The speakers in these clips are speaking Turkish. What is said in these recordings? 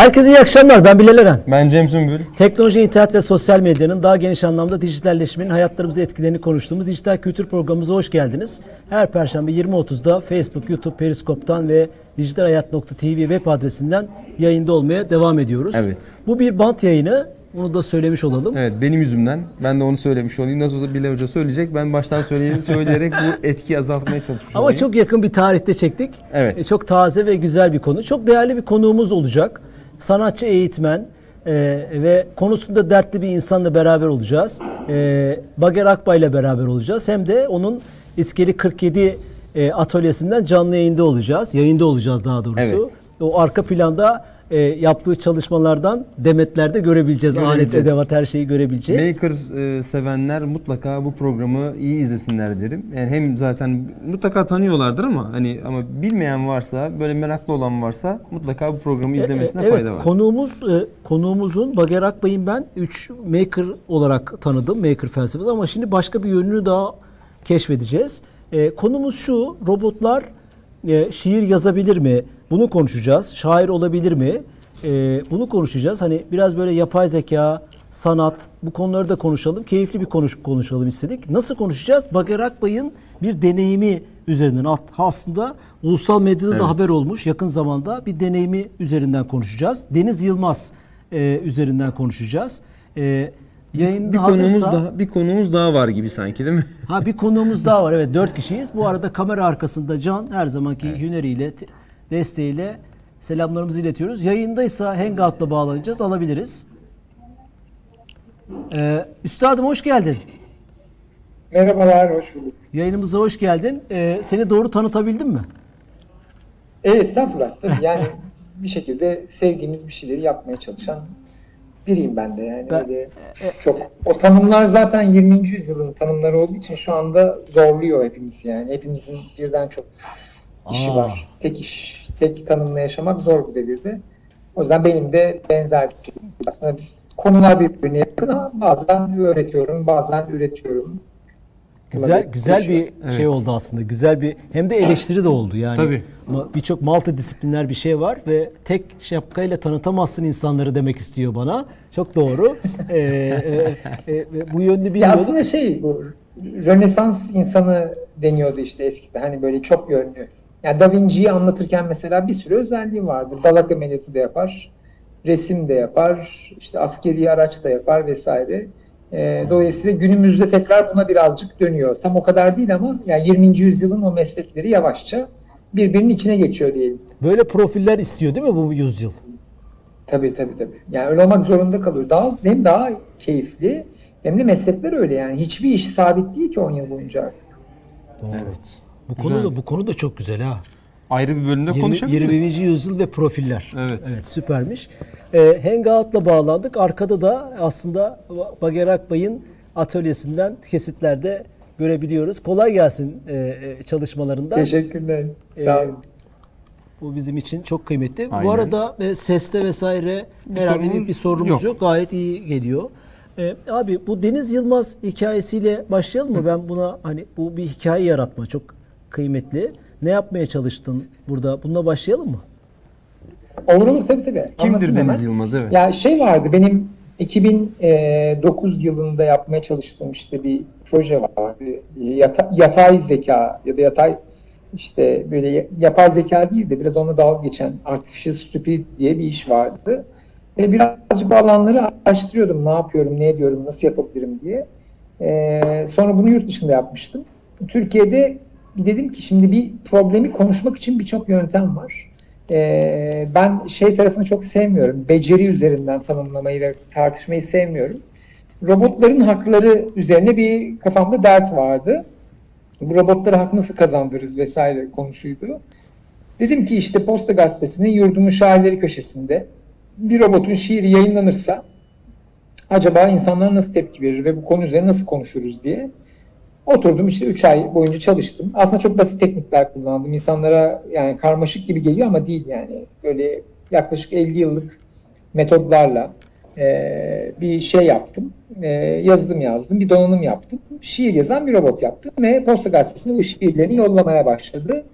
Herkese iyi akşamlar. Ben Bilal Eren. Ben Cem Sümbül. Teknoloji, internet ve sosyal medyanın daha geniş anlamda dijitalleşmenin hayatlarımıza etkilerini konuştuğumuz dijital kültür programımıza hoş geldiniz. Her perşembe 20.30'da Facebook, YouTube, Periskop'tan ve dijitalhayat.tv web adresinden yayında olmaya devam ediyoruz. Evet. Bu bir bant yayını. Bunu da söylemiş olalım. Evet benim yüzümden. Ben de onu söylemiş olayım. Nasıl olsa Bilal Hoca söyleyecek. Ben baştan söyleyeyim, söyleyerek bu etkiyi azaltmaya çalışmış Ama olayım. çok yakın bir tarihte çektik. Evet. E, çok taze ve güzel bir konu. Çok değerli bir konuğumuz olacak. Sanatçı eğitmen e, ve konusunda dertli bir insanla beraber olacağız. E, Bager Akbay ile beraber olacağız. Hem de onun İskeli 47 e, atölyesinden canlı yayında olacağız. Yayında olacağız daha doğrusu. Evet. O arka planda e, yaptığı çalışmalardan demetlerde görebileceğiz. Alet, edevat her şeyi görebileceğiz. Maker e, sevenler mutlaka bu programı iyi izlesinler derim. Yani hem zaten mutlaka tanıyorlardır ama hani ama bilmeyen varsa, böyle meraklı olan varsa mutlaka bu programı izlemesine E, evet, fayda var. Konuğumuz e, konuğumuzun Bager Akbay'ın ben 3 maker olarak tanıdım. Maker felsefesi ama şimdi başka bir yönünü daha keşfedeceğiz. E, konumuz şu. Robotlar e, şiir yazabilir mi? Bunu konuşacağız. Şair olabilir mi? E, bunu konuşacağız. Hani biraz böyle yapay zeka, sanat bu konuları da konuşalım. Keyifli bir konuş konuşalım istedik. Nasıl konuşacağız? Bager Akbay'ın bir deneyimi üzerinden aslında ulusal medyada da Evet. haber olmuş yakın zamanda bir deneyimi üzerinden konuşacağız. Deniz Yılmaz e, üzerinden konuşacağız. E, yayın bir konuğumuz hazırsa- daha bir konuğumuz daha var gibi sanki değil mi? Ha bir konuğumuz daha var. Evet dört kişiyiz. Bu arada kamera arkasında Can her zamanki hüneriyle, te- desteğiyle selamlarımızı iletiyoruz. Yayındaysa Hangout'la bağlanacağız. Alabiliriz. Ee, üstadım hoş geldin. Merhabalar, hoş bulduk. Yayınımıza hoş geldin. Ee, seni doğru tanıtabildim mi? E, estağfurullah. Tabii yani bir şekilde sevdiğimiz bir şeyleri yapmaya çalışan biriyim ben de. Yani Ben- öyle çok. O tanımlar zaten 20. yüzyılın tanımları olduğu için şu anda zorluyor hepimiz yani. Hepimizin birden çok işi Aa. var. Tek iş, tek tanımla yaşamak zor bu devirde. O yüzden benim de benzer bir şey. Aslında konular birbirine yakın ama bazen öğretiyorum, bazen üretiyorum. Güzel güzel bir değişiyor. Evet. şey oldu aslında. Güzel bir hem de eleştiri de oldu yani. Tabii. Ama Birçok multidisipliner bir şey var ve tek şapkayla tanıtamazsın insanları demek istiyor bana. Çok doğru. Ee, e, e, e, bu yönlü bir Ya aslında şey bu Rönesans insanı deniyordu işte eskiden hani böyle çok yönlü. Yani Da Vinci'yi anlatırken mesela bir sürü özelliği vardır. Dalak ameliyatı da yapar, resim de yapar, işte askeri araç da yapar vesaire. Ee, dolayısıyla günümüzde tekrar buna birazcık dönüyor. Tam o kadar değil ama yani 20. yüzyılın o meslekleri yavaşça birbirinin içine geçiyor diyelim. Böyle profiller istiyor değil mi bu yüzyıl? Tabii tabii tabii. Yani öyle olmak zorunda kalıyor. Daha hem daha keyifli hem de meslekler öyle yani. Hiçbir iş sabit değil ki 10 yıl boyunca artık. Evet. Bu Güzel. konu da bu konu da çok güzel ha. Ayrı bir bölümde 20, konuşabiliriz. 20. yüzyıl ve profiller. Evet. Evet süpermiş. Ee, Hangout'la bağlandık. Arkada da aslında Bager Akbay'ın atölyesinden kesitlerde görebiliyoruz. Kolay gelsin e, e, çalışmalarında. Teşekkürler. Sağ olun. Bu bizim için çok kıymetli. Bu Aynen. arada e, seste vesaire herhalde bir, sorunumuz bir sorunumuz yok. yok. Gayet iyi geliyor. E, abi bu Deniz Yılmaz hikayesiyle başlayalım mı? Ben buna hani bu bir hikaye yaratma çok kıymetli. Ne yapmaya çalıştın burada? Bununla başlayalım mı? Olur olur tabii tabii. Kimdir Anlatayım Deniz hemen. Yılmaz? Evet. Ya şey vardı benim 2009 yılında yapmaya çalıştığım işte bir proje vardı. Yata- yatay zeka ya da yatay işte böyle yapay zeka değil de biraz ona dalga geçen artificial stupidity diye bir iş vardı. Ve birazcık bu alanları araştırıyordum. Ne yapıyorum, ne ediyorum, nasıl yapabilirim diye. Ee, sonra bunu yurt dışında yapmıştım. Türkiye'de bir dedim ki şimdi bir problemi konuşmak için birçok yöntem var. Ee, ben şey tarafını çok sevmiyorum. Beceri üzerinden tanımlamayı ve tartışmayı sevmiyorum. Robotların hakları üzerine bir kafamda dert vardı. Bu robotlara hak nasıl kazandırırız vesaire konusuydu. Dedim ki işte Posta Gazetesi'nin yurdumun şairleri köşesinde bir robotun şiiri yayınlanırsa acaba insanlar nasıl tepki verir ve bu konu üzerine nasıl konuşuruz diye. Oturdum işte 3 ay boyunca çalıştım. Aslında çok basit teknikler kullandım. İnsanlara yani karmaşık gibi geliyor ama değil yani. Böyle yaklaşık 50 yıllık metodlarla e, bir şey yaptım. E, yazdım yazdım. Bir donanım yaptım. Şiir yazan bir robot yaptım ve Posta Gazetesi'ne bu şiirlerini yollamaya başladı.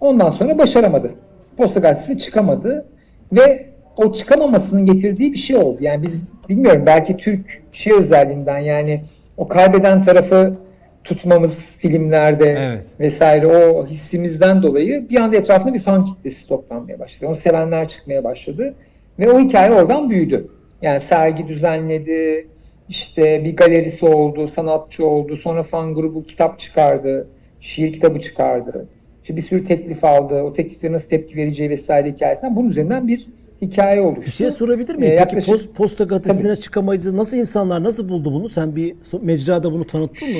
Ondan sonra başaramadı. Posta Gazetesi çıkamadı ve o çıkamamasının getirdiği bir şey oldu. Yani biz bilmiyorum belki Türk şey özelliğinden yani o kaybeden tarafı tutmamız filmlerde Evet. vesaire o hissimizden dolayı bir anda etrafında bir fan kitlesi toplanmaya başladı. Onu sevenler çıkmaya başladı ve o hikaye oradan büyüdü. Yani sergi düzenledi, işte bir galerisi oldu, sanatçı oldu, sonra fan grubu kitap çıkardı, şiir kitabı çıkardı. İşte bir sürü teklif aldı, o tekliflere nasıl tepki vereceği vesaire hikayesinden bunun üzerinden bir hikaye oluştu. Bir şey sorabilir miyim? Ee, Peki yaklaşık- post, posta gazetesine çıkamaydı. Nasıl insanlar nasıl buldu bunu? Sen bir mecrada bunu tanıttın mı?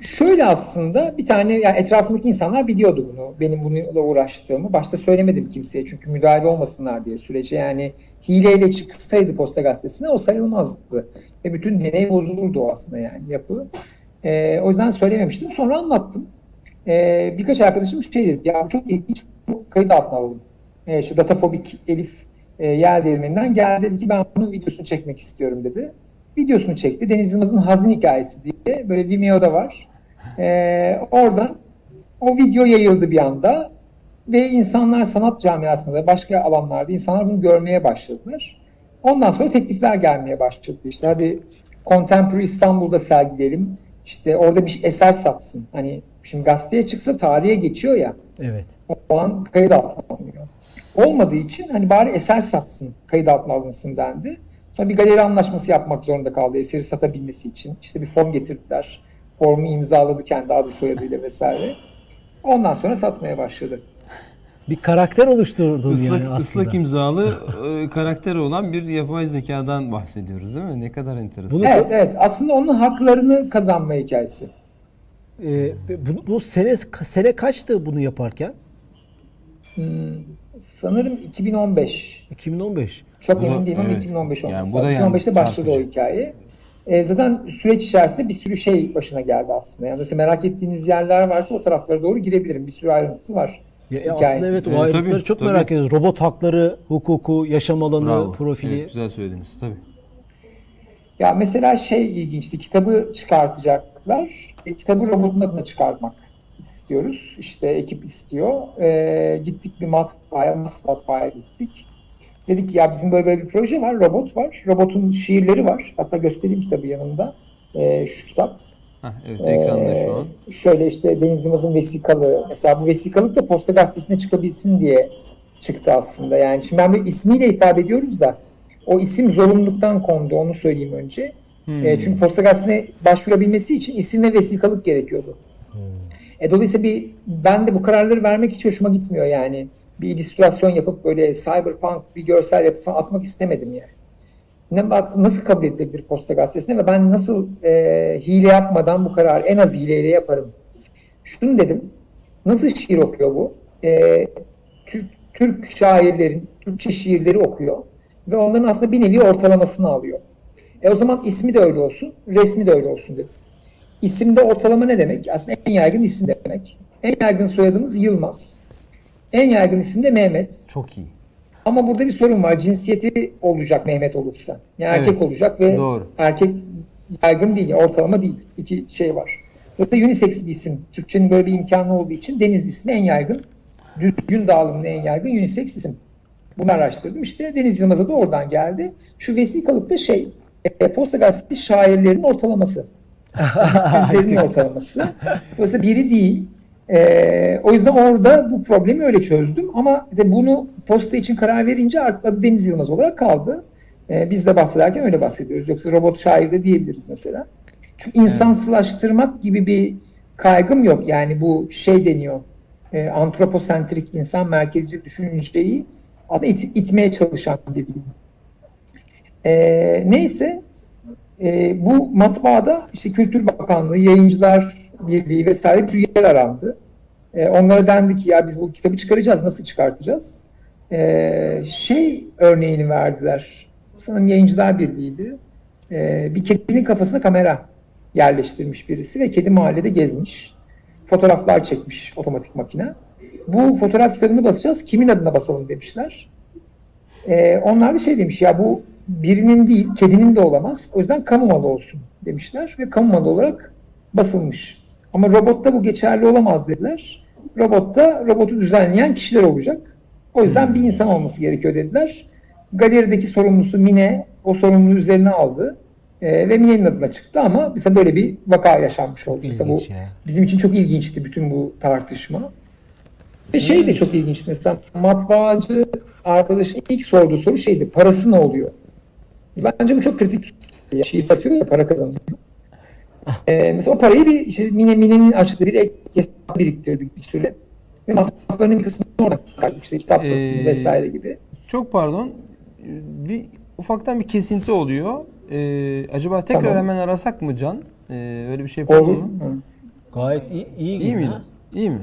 Şöyle aslında bir tane yani etrafımdaki insanlar biliyordu bunu. Benim bununla uğraştığımı. Başta söylemedim kimseye çünkü müdahale olmasınlar diye sürece. Yani hileyle çıksaydı posta gazetesine o sayılmazdı. Ve bütün deney bozulurdu o aslında yani yapı. Ee, o yüzden söylememiştim. Sonra anlattım. Ee, birkaç arkadaşım şey dedi. Ya çok ilginç. Kayıt altına alalım. Ee, işte datafobik Elif e, yer değirmeninden geldi dedi ki ben bunun videosunu çekmek istiyorum dedi. Videosunu çekti. Deniz Yılmaz'ın Hazin Hikayesi diye böyle Vimeo'da var. Ee, oradan o video yayıldı bir anda ve insanlar sanat camiasında da başka alanlarda insanlar bunu görmeye başladılar. Ondan sonra teklifler gelmeye başladı. İşte hadi Contemporary İstanbul'da sergileyelim. İşte orada bir eser satsın. Hani şimdi gazeteye çıksa tarihe geçiyor ya. Evet. O an kayıt altına alınıyor. Olmadığı için hani bari eser satsın, kayıt altına alınsın dendi. Sonra bir galeri anlaşması yapmak zorunda kaldı eseri satabilmesi için. İşte bir form getirdiler. Formu imzaladı kendi adı soyadıyla vesaire. Ondan sonra satmaya başladı. Bir karakter oluşturdun Islak, yani aslında. ıslak imzalı e, karakteri olan bir yapay zekadan bahsediyoruz değil mi? Ne kadar enteresan. Bunu- Evet evet aslında onun haklarını kazanma hikayesi. Ee, bu, bu sene sene kaçtı bunu yaparken? Hmm, sanırım 2015. 2015. Çok Bu emin değilim ama evet. 2015 Yani olması bu da lazım. yalnız 2015'te başladı o çarpıcı. hikaye. E, zaten süreç içerisinde bir sürü şey başına geldi aslında. Yani mesela merak ettiğiniz yerler varsa o taraflara doğru girebilirim. Bir sürü ayrıntısı var. Ya, aslında evet o Evet, ayrıntıları tabii, çok tabii. merak ediyoruz. Robot hakları, hukuku, yaşam alanı, Bravo. profili. Evet, güzel söylediniz tabii. Ya mesela şey ilginçti. Kitabı çıkartacaklar. E, kitabı robotun adına çıkartmak istiyoruz. İşte ekip istiyor. E, gittik bir matbaaya, matbaaya gittik. Dedik ki ya bizim böyle, böyle bir proje var, robot var. Robotun şiirleri var. Hatta göstereyim kitabı yanında. E, şu kitap. Hah, evet ekranda şu an. Ee, Şöyle işte Deniz Yılmaz'ın vesikalığı. Mesela bu vesikalık da Posta Gazetesi'ne çıkabilsin diye çıktı aslında. Yani şimdi ben bir ismiyle hitap ediyoruz da o isim zorunluluktan kondu onu söyleyeyim önce. Hmm. E, çünkü Posta Gazetesi'ne başvurabilmesi için isim ve vesikalık gerekiyordu. E, dolayısıyla bir, ben de bu kararları vermek hiç hoşuma gitmiyor yani. Bir illüstrasyon yapıp böyle cyberpunk bir görsel yapıp atmak istemedim yani. Ne, nasıl kabul edilebilir Posta Gazetesi'ne ve ben nasıl e, hile yapmadan bu kararı en az hileyle yaparım. Şunu dedim, nasıl şiir okuyor bu? E, Türk, Türk şairlerin, Türkçe şiirleri okuyor ve onların aslında bir nevi ortalamasını alıyor. E o zaman ismi de öyle olsun, resmi de öyle olsun dedim. İsimde ortalama ne demek? Aslında en yaygın isim demek. En yaygın soyadımız Yılmaz. En yaygın isim de Mehmet. Çok iyi. Ama burada bir sorun var. Cinsiyeti olacak Mehmet olursa. Yani Evet, erkek olacak ve doğru. erkek yaygın değil, ortalama değil. İki şey var. Burada unisex bir isim. Türkçenin böyle bir imkanı olduğu için Deniz ismi en yaygın. Düzgün dağılımın en yaygın unisex isim. Bunu araştırdım işte. Deniz Yılmaz'a da oradan geldi. Şu vesikalıkta şey, e, Posta Gazetesi şairlerin ortalaması. Yüzlerin ortalaması. Dolayısıyla biri değil. Ee, o yüzden orada bu problemi öyle çözdüm. Ama de bunu posta için karar verince artık adı Deniz Yılmaz olarak kaldı. Ee, biz de bahsederken öyle bahsediyoruz. Yoksa robot şair de diyebiliriz mesela. Çünkü insansılaştırmak gibi bir kaygım yok. Yani bu şey deniyor. E, antroposentrik insan merkezci düşünceyi aslında it- itmeye çalışan bir bilim. Ee, neyse e, bu matbaada işte Kültür Bakanlığı, Yayıncılar Birliği vesaire yer arandı. E, onlara dendi ki ya biz bu kitabı çıkaracağız, nasıl çıkartacağız? E, şey örneğini verdiler. Sanırım Yayıncılar Birliği'ydi. E, bir kedinin kafasına kamera yerleştirmiş birisi ve kedi mahallede gezmiş. Fotoğraflar çekmiş otomatik makine. Bu fotoğraf kitabını basacağız, kimin adına basalım demişler. E, onlar da şey demiş ya bu birinin değil, kedinin de olamaz. O yüzden kamu malı olsun demişler ve kamu malı olarak basılmış. Ama robotta bu geçerli olamaz dediler. Robotta robotu düzenleyen kişiler olacak. O yüzden bir insan olması gerekiyor dediler. Galerideki sorumlusu Mine o sorumluluğu üzerine aldı. E, ve Mine'nin adına çıktı ama mesela böyle bir vaka yaşanmış oldu. Mesela bu ya. bizim için çok ilginçti bütün bu tartışma. Ve şey de çok ilginçti mesela matbaacı arkadaşın ilk sorduğu soru şeydi parası ne oluyor? Bence bu çok kritik. Şiir satıyor ya para kazanıyor. Ee, mesela o parayı bir işte Mine Mine'nin açtığı bir ek hesap biriktirdik bir süre. Ve masraflarının bir kısmını oradan çıkardık. İşte kitap basımı Ee, vesaire gibi. Çok pardon. Bir ufaktan bir kesinti oluyor. Ee, acaba tekrar Tamam. hemen arasak mı Can? Ee, öyle bir şey yapalım Olur. mı? Gayet iyi, iyi, İyi miydi? İyi mi?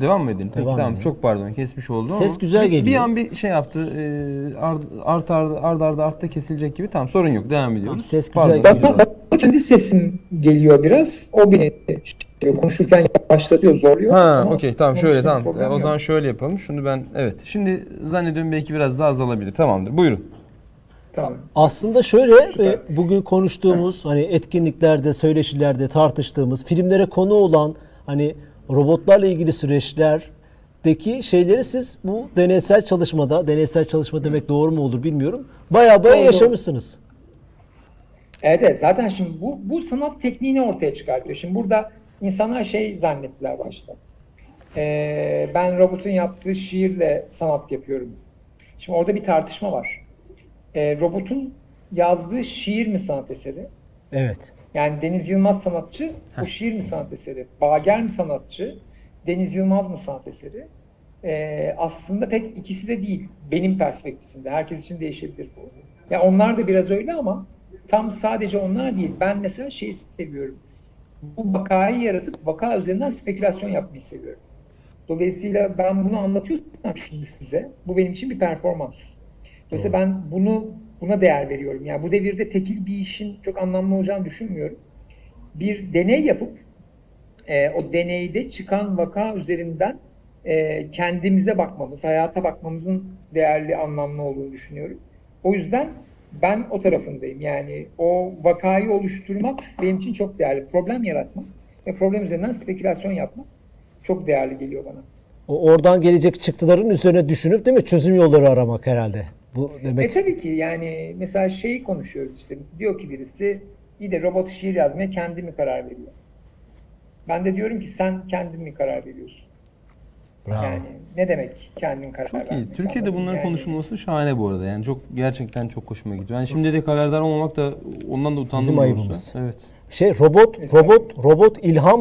Devam mı edelim? Peki Devam tamam çok pardon kesmiş oldu Ses ama güzel bir- Bir geliyor. an bir şey yaptı. E, art art art art arda artta kesilecek gibi. Tamam sorun yok. Devam ediyoruz. Ses güzel Pardon. geliyor. Bana kendi sesim geliyor biraz. O beni işte, konuşurken başlatıyor, zorluyor. Ha, okey tamam şöyle tamam. E, o yok. zaman şöyle yapalım. Şunu ben evet. Şimdi zannediyorum belki biraz daha azalabilir. Tamamdır. Buyurun. Tamam. Aslında şöyle e, bugün konuştuğumuz hani etkinliklerde, söyleşilerde tartıştığımız filmlere konu olan hani robotlarla ilgili süreçlerdeki şeyleri siz bu deneysel çalışmada, deneysel çalışma demek doğru mu olur bilmiyorum. Baya baya Doğru. yaşamışsınız. Evet, evet zaten şimdi bu, bu sanat tekniğini ortaya çıkartıyor. Şimdi burada insanlar şey zannettiler başta. Ee, ben robotun yaptığı şiirle sanat yapıyorum. Şimdi orada bir tartışma var. Ee, robotun yazdığı şiir mi sanat eseri? Evet. Yani Deniz Yılmaz sanatçı, o şiir mi sanat eseri? Bager mi sanatçı, Deniz Yılmaz mı sanat eseri? Ee, aslında pek ikisi de değil. Benim perspektifimde. Herkes için değişebilir bu. Ya onlar da biraz öyle ama tam sadece onlar değil. Ben mesela şeyi seviyorum. Bu vakayı yaratıp vaka üzerinden spekülasyon yapmayı seviyorum. Dolayısıyla ben bunu anlatıyorsam şimdi size, bu benim için bir performans. Dolayısıyla ben bunu buna değer veriyorum. Yani bu devirde tekil bir işin çok anlamlı olacağını düşünmüyorum. Bir deney yapıp e, o deneyde çıkan vaka üzerinden e, kendimize bakmamız, hayata bakmamızın değerli, anlamlı olduğunu düşünüyorum. O yüzden ben o tarafındayım. Yani o vakayı oluşturmak benim için çok değerli. Problem yaratmak ve problem üzerinden spekülasyon yapmak çok değerli geliyor bana. O oradan gelecek çıktıların üzerine düşünüp değil mi çözüm yolları aramak herhalde. Bu demek E tabii ki yani mesela şeyi konuşuyoruz işte diyor ki birisi iyi de robot şiir yazmaya kendi mi karar veriyor? Ben de diyorum ki sen kendin mi karar veriyorsun? Bravo. Yani ne demek kendin karar Çok iyi. Türkiye'de bunların Yani konuşulması şahane bu arada. Yani çok gerçekten çok hoşuma gidiyor. Yani şimdi de haberdar olmamak da ondan da utandım Bizim doğrusu. ayıbımız. Evet. Şey robot robot robot ilham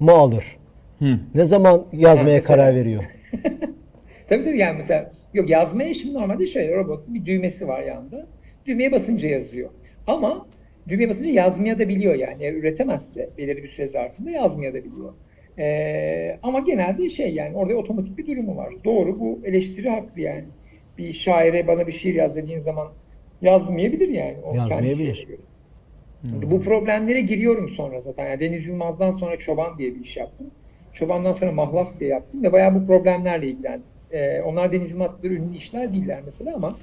mı alır? Hı. Ne zaman yazmaya Ha, mesela- karar veriyor? Tabii tabii yani mesela yok yazmaya şimdi normalde şey robot bir düğmesi var yanında. Düğmeye basınca yazıyor. Ama düğmeye basınca yazmaya da biliyor yani. Eğer üretemezse belirli bir süre zarfında yazmaya da biliyor. Ee, ama genelde şey yani orada otomatik bir durumu var. Doğru bu eleştiri haklı yani. Bir şaire bana bir şiir yaz dediğin zaman yazmayabilir yani. O Yazmayabilir. göre. Bu problemlere giriyorum sonra zaten. Yani Deniz Yılmaz'dan sonra Çoban diye bir iş yaptım. Çoban'dan sonra Mahlas diye yaptım ve bayağı bu problemlerle ilgilendim. Ee, onlar Deniz kadar ünlü işler değiller mesela ama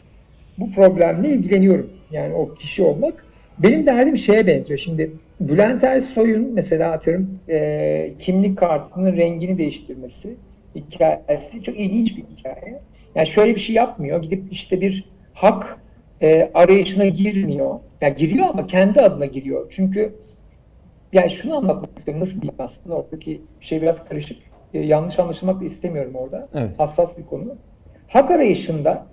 bu problemle ilgileniyorum. Yani o kişi olmak. Benim derdim şeye benziyor. Şimdi Bülent Ersoy'un mesela atıyorum e, kimlik kartının rengini değiştirmesi hikayesi çok ilginç bir hikaye. Yani şöyle bir şey yapmıyor. Gidip işte bir hak e, arayışına girmiyor. Yani giriyor ama kendi adına giriyor. Çünkü yani şunu anlatmak istiyorum. Nasıl diyeyim aslında oradaki şey biraz karışık. E, yanlış anlaşılmak da istemiyorum orada. Evet. Hassas bir konu. Hak arayışında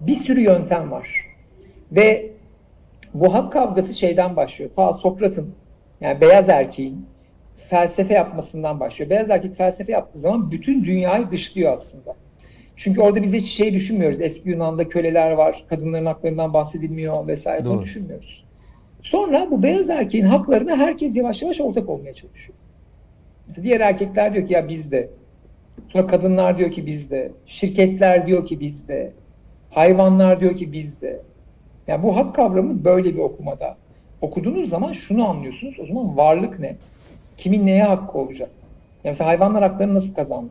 bir sürü yöntem var. Ve bu hak kavgası şeyden başlıyor. Ta Sokrat'ın yani beyaz erkeğin felsefe yapmasından başlıyor. Beyaz erkek felsefe yaptığı zaman bütün dünyayı dışlıyor aslında. Çünkü orada biz hiç şey düşünmüyoruz. Eski Yunan'da köleler var, kadınların haklarından bahsedilmiyor vesaire. Bunu Doğru. düşünmüyoruz. Sonra bu beyaz erkeğin haklarına herkes yavaş yavaş ortak olmaya çalışıyor. Mesela diğer erkekler diyor ki ya biz de. Sonra kadınlar diyor ki biz de. Şirketler diyor ki biz de. Hayvanlar diyor ki biz de. Yani bu hak kavramı böyle bir okumada. Okuduğunuz zaman şunu anlıyorsunuz. O zaman varlık ne? Kimin neye hakkı olacak? Yani mesela hayvanlar haklarını nasıl kazandı?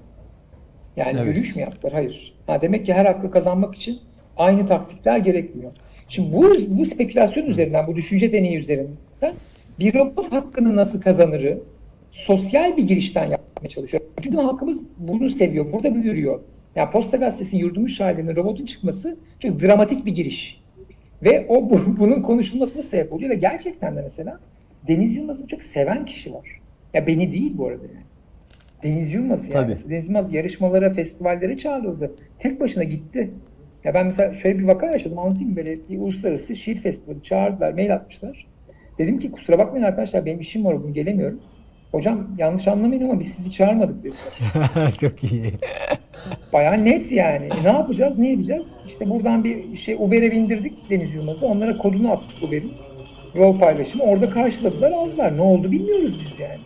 Yani Evet. yürüyüş mü yaptılar? Hayır. Ha, demek ki her hakkı kazanmak için aynı taktikler gerekmiyor. Şimdi bu, bu spekülasyon üzerinden, bu düşünce deneyi üzerinden bir robot hakkını nasıl kazanırı sosyal bir girişten yapmaya çalışıyor. Çünkü halkımız bunu seviyor, burada büyürüyor. Yani Posta Gazetesi'nin yurdumuş şairlerinin robotun çıkması çok dramatik bir giriş. Ve o bu, bunun konuşulmasına sebep oluyor ve gerçekten de mesela Deniz Yılmaz'ı çok seven kişi var. Ya beni değil bu arada yani. Deniz Yılmaz yani. Tabii. Deniz Yılmaz yarışmalara, festivallere çağrıldı. Tek başına gitti. Ya ben mesela şöyle bir vaka yaşadım anlatayım böyle bir uluslararası şiir festivali çağırdılar, mail atmışlar. Dedim ki kusura bakmayın arkadaşlar benim işim var bugün gelemiyorum. Hocam yanlış anlamayın ama biz sizi çağırmadık dediler. Çok iyi. Bayağı net yani. E, ne yapacağız, ne edeceğiz? İşte buradan bir şey Uber'e bindirdik Deniz Yılmaz'ı. Onlara kodunu attık Uber'in. Yol paylaşımı. Orada karşıladılar, aldılar. Ne oldu bilmiyoruz biz yani.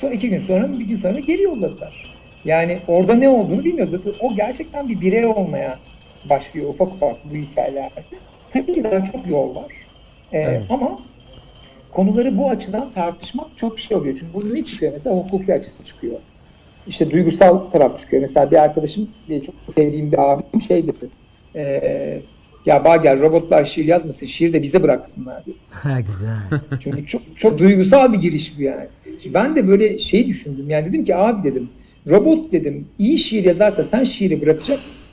Sonra iki gün sonra, bir gün sonra geri yolladılar. Yani orada ne olduğunu bilmiyoruz. O gerçekten bir birey olmaya başlıyor ufak ufak bu hikayelerde. Tabii ki daha çok yol var. Ee, Evet. Ama konuları bu açıdan tartışmak çok şey oluyor. Çünkü burada ne çıkıyor? Mesela hukuki açısı çıkıyor. İşte duygusal taraf çıkıyor. Mesela bir arkadaşım, bir çok sevdiğim bir abim şey dedi. Ee, ya Bager robotlar şiir yazmasın, şiir de bize bıraksınlar diyor. Ha güzel. Çünkü çok çok duygusal bir giriş bu yani. Ben de böyle şey düşündüm. Yani dedim ki abi dedim robot dedim iyi şiir yazarsa sen şiiri bırakacak mısın?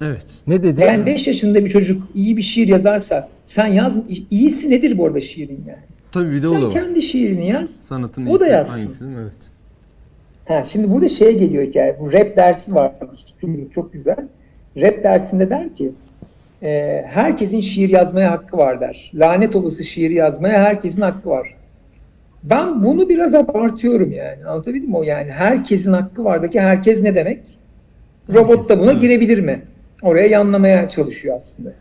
Evet. Ne dedi? Yani 5 yaşında bir çocuk iyi bir şiir yazarsa sen yaz iyisi nedir bu arada şiirin yani? Tabii bir de o da Sen var. kendi şiirini yaz. Sanatın O da yazsın. hangisi? Evet. Ha, şimdi burada şeye geliyor hikaye. Bu rap dersi var. Çok, güzel. Rap dersinde der ki e, herkesin şiir yazmaya hakkı var der. Lanet olası şiir yazmaya herkesin hakkı var. Ben bunu biraz abartıyorum yani. Anlatabildim mi o yani? Herkesin hakkı vardaki herkes ne demek? Robot da buna girebilir mi? Oraya yanlamaya çalışıyor aslında.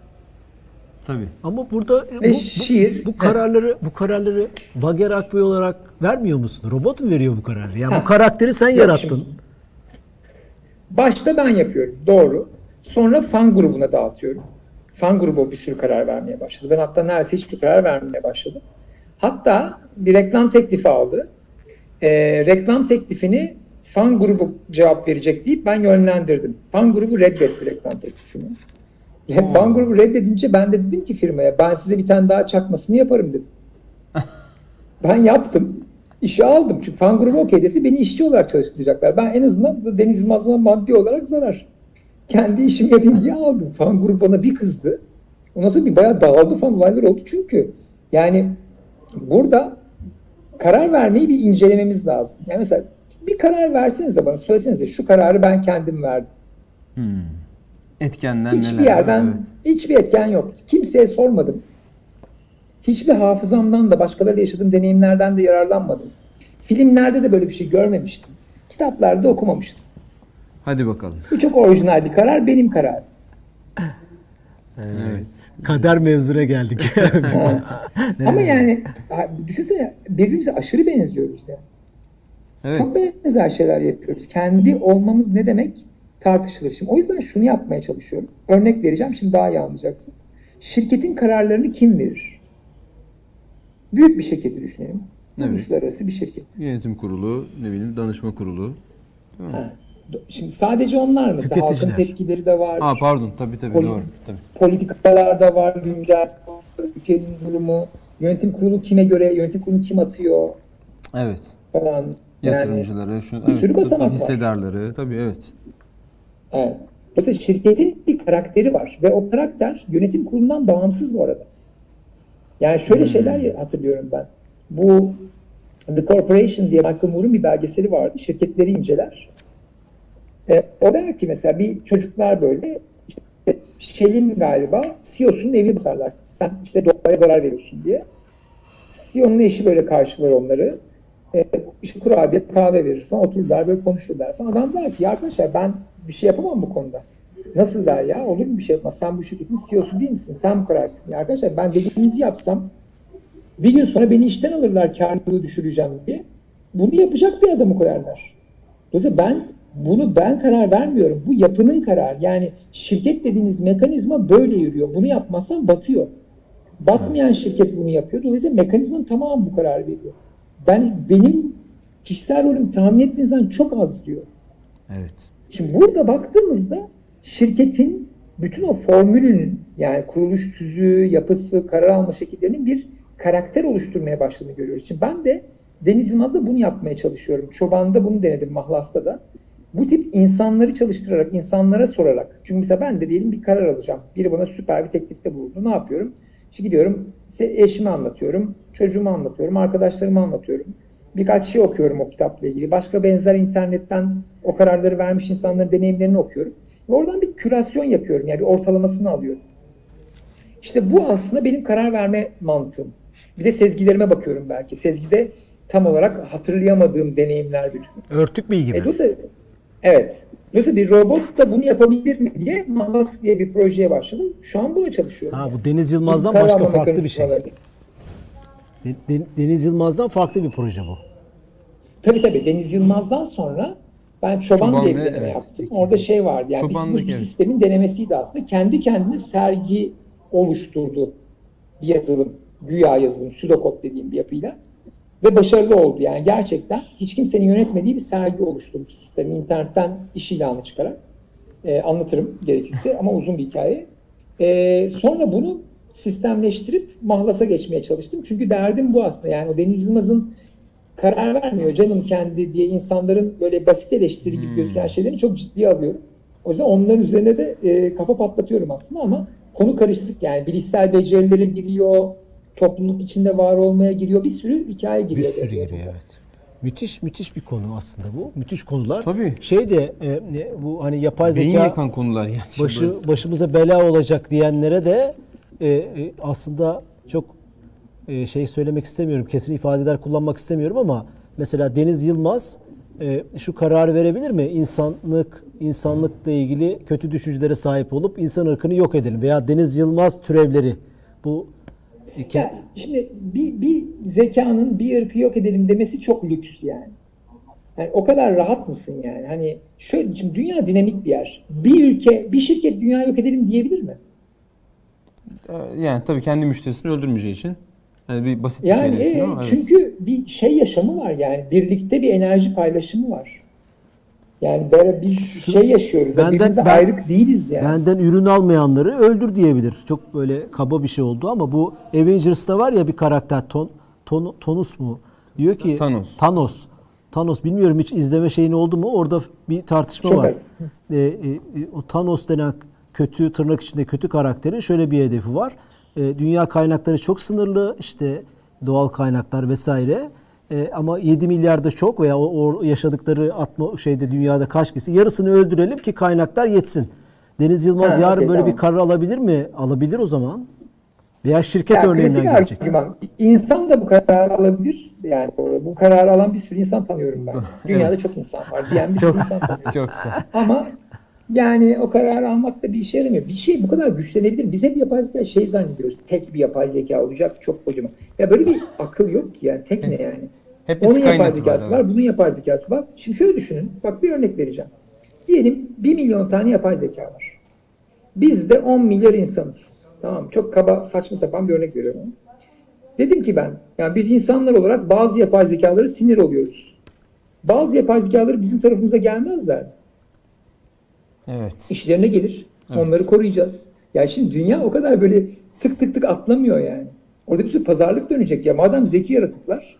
Tabii. Ama burada bu, Ve bu, şiir- bu kararları bu kararları Bager Akbey olarak vermiyor musun? Robot mu veriyor bu kararı? Yani Ha. bu karakteri sen Yok yarattın. şimdi. Başta ben yapıyorum. Doğru. Sonra fan grubuna dağıtıyorum. Fan grubu bir sürü karar vermeye başladı. Ben hatta neredeyse hiçbir karar vermeye başladım. Hatta bir reklam teklifi aldı. Ee, reklam teklifini fan grubu cevap verecek deyip ben yönlendirdim. Fan grubu reddetti reklam teklifini. Oo. Fan grubu reddedince ben de dedim ki firmaya ben size bir tane daha çakmasını yaparım dedim. ben yaptım. İşe aldım. Çünkü fan grubu okey dese beni işçi olarak çalıştıracaklar. Ben en azından Deniz Yılmaz bana maddi olarak zarar. Kendi işimi yapayım diye aldım. Fan grubu bana bir kızdı. Ondan sonra bir bayağı dağıldı falan olaylar oldu çünkü. Yani burada karar vermeyi bir incelememiz lazım. Yani mesela bir karar versenize bana söylesenize şu kararı ben kendim verdim. Hmm. Etkenler Hiçbir neler? yerden Evet. hiçbir etken yok. Kimseye sormadım. Hiçbir hafızamdan da başkalarıyla yaşadığım deneyimlerden de yararlanmadım. Filmlerde de böyle bir şey görmemiştim. Kitaplarda okumamıştım. Hadi bakalım. Bu çok orijinal bir karar, benim kararım. Evet. Kader mevzuna geldik. Ama yani düşünsene birbirimize aşırı benziyoruz yani. Evet. Çok benzer şeyler yapıyoruz. Kendi olmamız ne demek tartışılır. Şimdi o yüzden şunu yapmaya çalışıyorum. Örnek vereceğim şimdi daha iyi anlayacaksınız. Şirketin kararlarını kim verir? Büyük bir şirketi düşünelim. Evet. Uluslararası bir şirket. Yönetim kurulu, ne bileyim danışma kurulu. Şimdi sadece onlar mesela halkın tepkileri de var. Aa pardon tabii tabii Poli- doğru. Tabii. Politikalar da var, güncel ülkenin durumu, yönetim kurulu kime göre, yönetim kurulu kim atıyor Evet. falan. Yani, Yatırımcıları, şu, bir sürü evet, basamak var. hissedarları tabii evet. Evet. Dolayısıyla şirketin bir karakteri var ve o karakter yönetim kurulundan bağımsız bu arada. Yani şöyle Hmm. şeyler hatırlıyorum ben. Bu The Corporation diye Michael Moore'un bir belgeseli vardı. Şirketleri inceler. E, o der ki mesela bir çocuklar böyle işte Shell'in galiba CEO'sunun evini basarlar. Sen işte doğaya zarar veriyorsun diye. CEO'nun eşi böyle karşılar onları. E, işte kurabiye, kahve verir falan. Otururlar böyle konuşurlar falan. Adam der ki ya arkadaşlar ben bir şey yapamam bu konuda. Nasıl der ya? Olur mu bir şey yapmaz? Sen bu şirketin CEO'su değil misin? Sen bu kararcısın. Arkadaşlar ben dediğinizi yapsam bir gün sonra beni işten alırlar karlılığı düşüreceğim diye. Bunu yapacak bir adamı koyarlar. Dolayısıyla ben bunu ben karar vermiyorum. Bu yapının kararı. Yani şirket dediğiniz mekanizma böyle yürüyor. Bunu yapmazsan batıyor. Batmayan şirket bunu yapıyor. Dolayısıyla mekanizmanın tamamı bu kararı veriyor. Ben benim kişisel rolüm tahmin ettiğinizden çok az diyor. Evet. Şimdi burada baktığımızda şirketin bütün o formülünün yani kuruluş tüzüğü, yapısı, karar alma şekillerinin bir karakter oluşturmaya başladığını görüyoruz. Şimdi ben de Deniz Yılmaz'da bunu yapmaya çalışıyorum. Çoban'da bunu denedim, Mahlas'ta da. bu tip insanları çalıştırarak, insanlara sorarak. Çünkü mesela ben de diyelim bir karar alacağım. Biri bana süper bir teklifte bulundu. Ne yapıyorum? İşte gidiyorum eşime anlatıyorum, çocuğuma anlatıyorum, arkadaşlarıma anlatıyorum. Birkaç şey okuyorum o kitapla ilgili. Başka benzer internetten o kararları vermiş insanların deneyimlerini okuyorum. Ve oradan bir kürasyon yapıyorum. Yani bir ortalamasını alıyorum. İşte bu aslında benim karar verme mantığım. Bir de sezgilerime bakıyorum belki. Sezgide tam olarak hatırlayamadığım deneyimler bütün. Örtük bilgi mi? E, dolayısıyla, evet. Dolayısıyla bir robot da bunu yapabilir mi diye Mahlas diye bir projeye başladım. Şu an buna çalışıyorum. Ha bu Deniz Yılmaz'dan Karar başka farklı bir şey. mekanizmaları. De- De- Deniz Yılmaz'dan farklı bir proje bu. Tabii tabii Deniz Yılmaz'dan sonra ben Çoban, Çoban diye bir deneme evet. yaptım. Orada şey vardı yani Çoban'daki, bir, bir evet. sistemin denemesiydi aslında. Kendi kendine sergi oluşturdu bir yazılım. Güya yazılım, pseudokod dediğim bir yapıyla. Ve başarılı oldu yani gerçekten. Hiç kimsenin yönetmediği bir sergi oluşturdu sistemi. internetten iş ilanı çıkarak. Ee, anlatırım gerekirse ama uzun bir hikaye. Ee, sonra bunu sistemleştirip mahlasa geçmeye çalıştım. Çünkü derdim bu aslında. Yani o Deniz Yılmaz'ın karar vermiyor canım kendi diye insanların böyle basit eleştiri gibi gözüken şeyleri çok ciddiye alıyorum. O yüzden onların üzerine de e, kafa patlatıyorum aslında ama konu karışık yani bilişsel becerilere giriyor, topluluk içinde var olmaya giriyor, bir sürü hikaye Bir giriyor. sürü giriyor evet. Müthiş müthiş bir konu aslında bu. Müthiş konular. Tabii. Şey de e, ne, bu hani yapay Beyin zeka yakan konular yani. başı başımıza bela olacak diyenlere de e, e, aslında çok e, şey söylemek istemiyorum. Kesin ifadeler kullanmak istemiyorum ama mesela Deniz Yılmaz e, şu kararı verebilir mi? İnsanlık insanlıkla ilgili kötü düşüncelere sahip olup insan ırkını yok edelim veya Deniz Yılmaz türevleri bu Yani şimdi bir, bir zekanın bir ırkı yok edelim demesi çok lüks yani. Yani o kadar rahat mısın yani? Hani şöyle şimdi dünya dinamik bir yer. Bir ülke, bir şirket dünya yok edelim diyebilir mi? Ee, Yani tabii kendi müşterisini öldürmeyeceği için. Yani bir basit bir Yani şey düşün e, ama evet. çünkü bir şey yaşamı var yani birlikte bir enerji paylaşımı var. Yani böyle biz şey yaşıyoruz. Benden- ben- ayrık değiliz yani. Benden ürün almayanları öldür diyebilir. Çok böyle kaba bir şey oldu ama bu Avengers'ta var ya bir karakter Ton, Ton Tonus mu? Diyor ki Thanos. Thanos. Thanos bilmiyorum hiç izleme şeyin oldu mu? Orada bir tartışma Çok var. Ee, e, e, o Thanos denen kötü tırnak içinde kötü karakterin şöyle bir hedefi var. Ee, dünya kaynakları çok sınırlı. işte doğal kaynaklar vesaire. Ee, ama 7 milyar da çok veya o, o yaşadıkları atma şeyde dünyada kaç kişi yarısını öldürelim ki kaynaklar yetsin. Deniz Yılmaz Ha, yarın okey, böyle tamam. bir karar alabilir mi? Alabilir o zaman. Veya şirket Yani örneğinden gelecek. argüman. İnsan da bu kararı alabilir. Yani bu kararı alan bir sürü insan tanıyorum ben. Dünyada Evet. çok insan var. Diyen bir sürü insan tanıyorum. çok güzel. Ama yani o kararı almak da bir işe yaramıyor. Bir şey bu kadar güçlenebilir. Biz hep yapay zeka şey zannediyoruz. Tek bir yapay zeka olacak çok kocaman. Ya böyle bir akıl yok ki yani. Tek ne yani? Hep Onun yapay var. zekası var, bunun yapay zekası var. Şimdi şöyle düşünün. Bak bir örnek vereceğim. Diyelim 1 milyon tane yapay zeka var. Biz de 10 milyar insanız. Tamam Çok kaba saçma sapan bir örnek veriyorum. Dedim ki ben, yani biz insanlar olarak bazı yapay zekaları sinir oluyoruz. Bazı yapay zekaları bizim tarafımıza gelmezler. Evet. İşlerine gelir. Evet. Onları koruyacağız. Yani şimdi dünya o kadar böyle tık tık tık atlamıyor yani. Orada bir sürü pazarlık dönecek ya. Madem zeki yaratıklar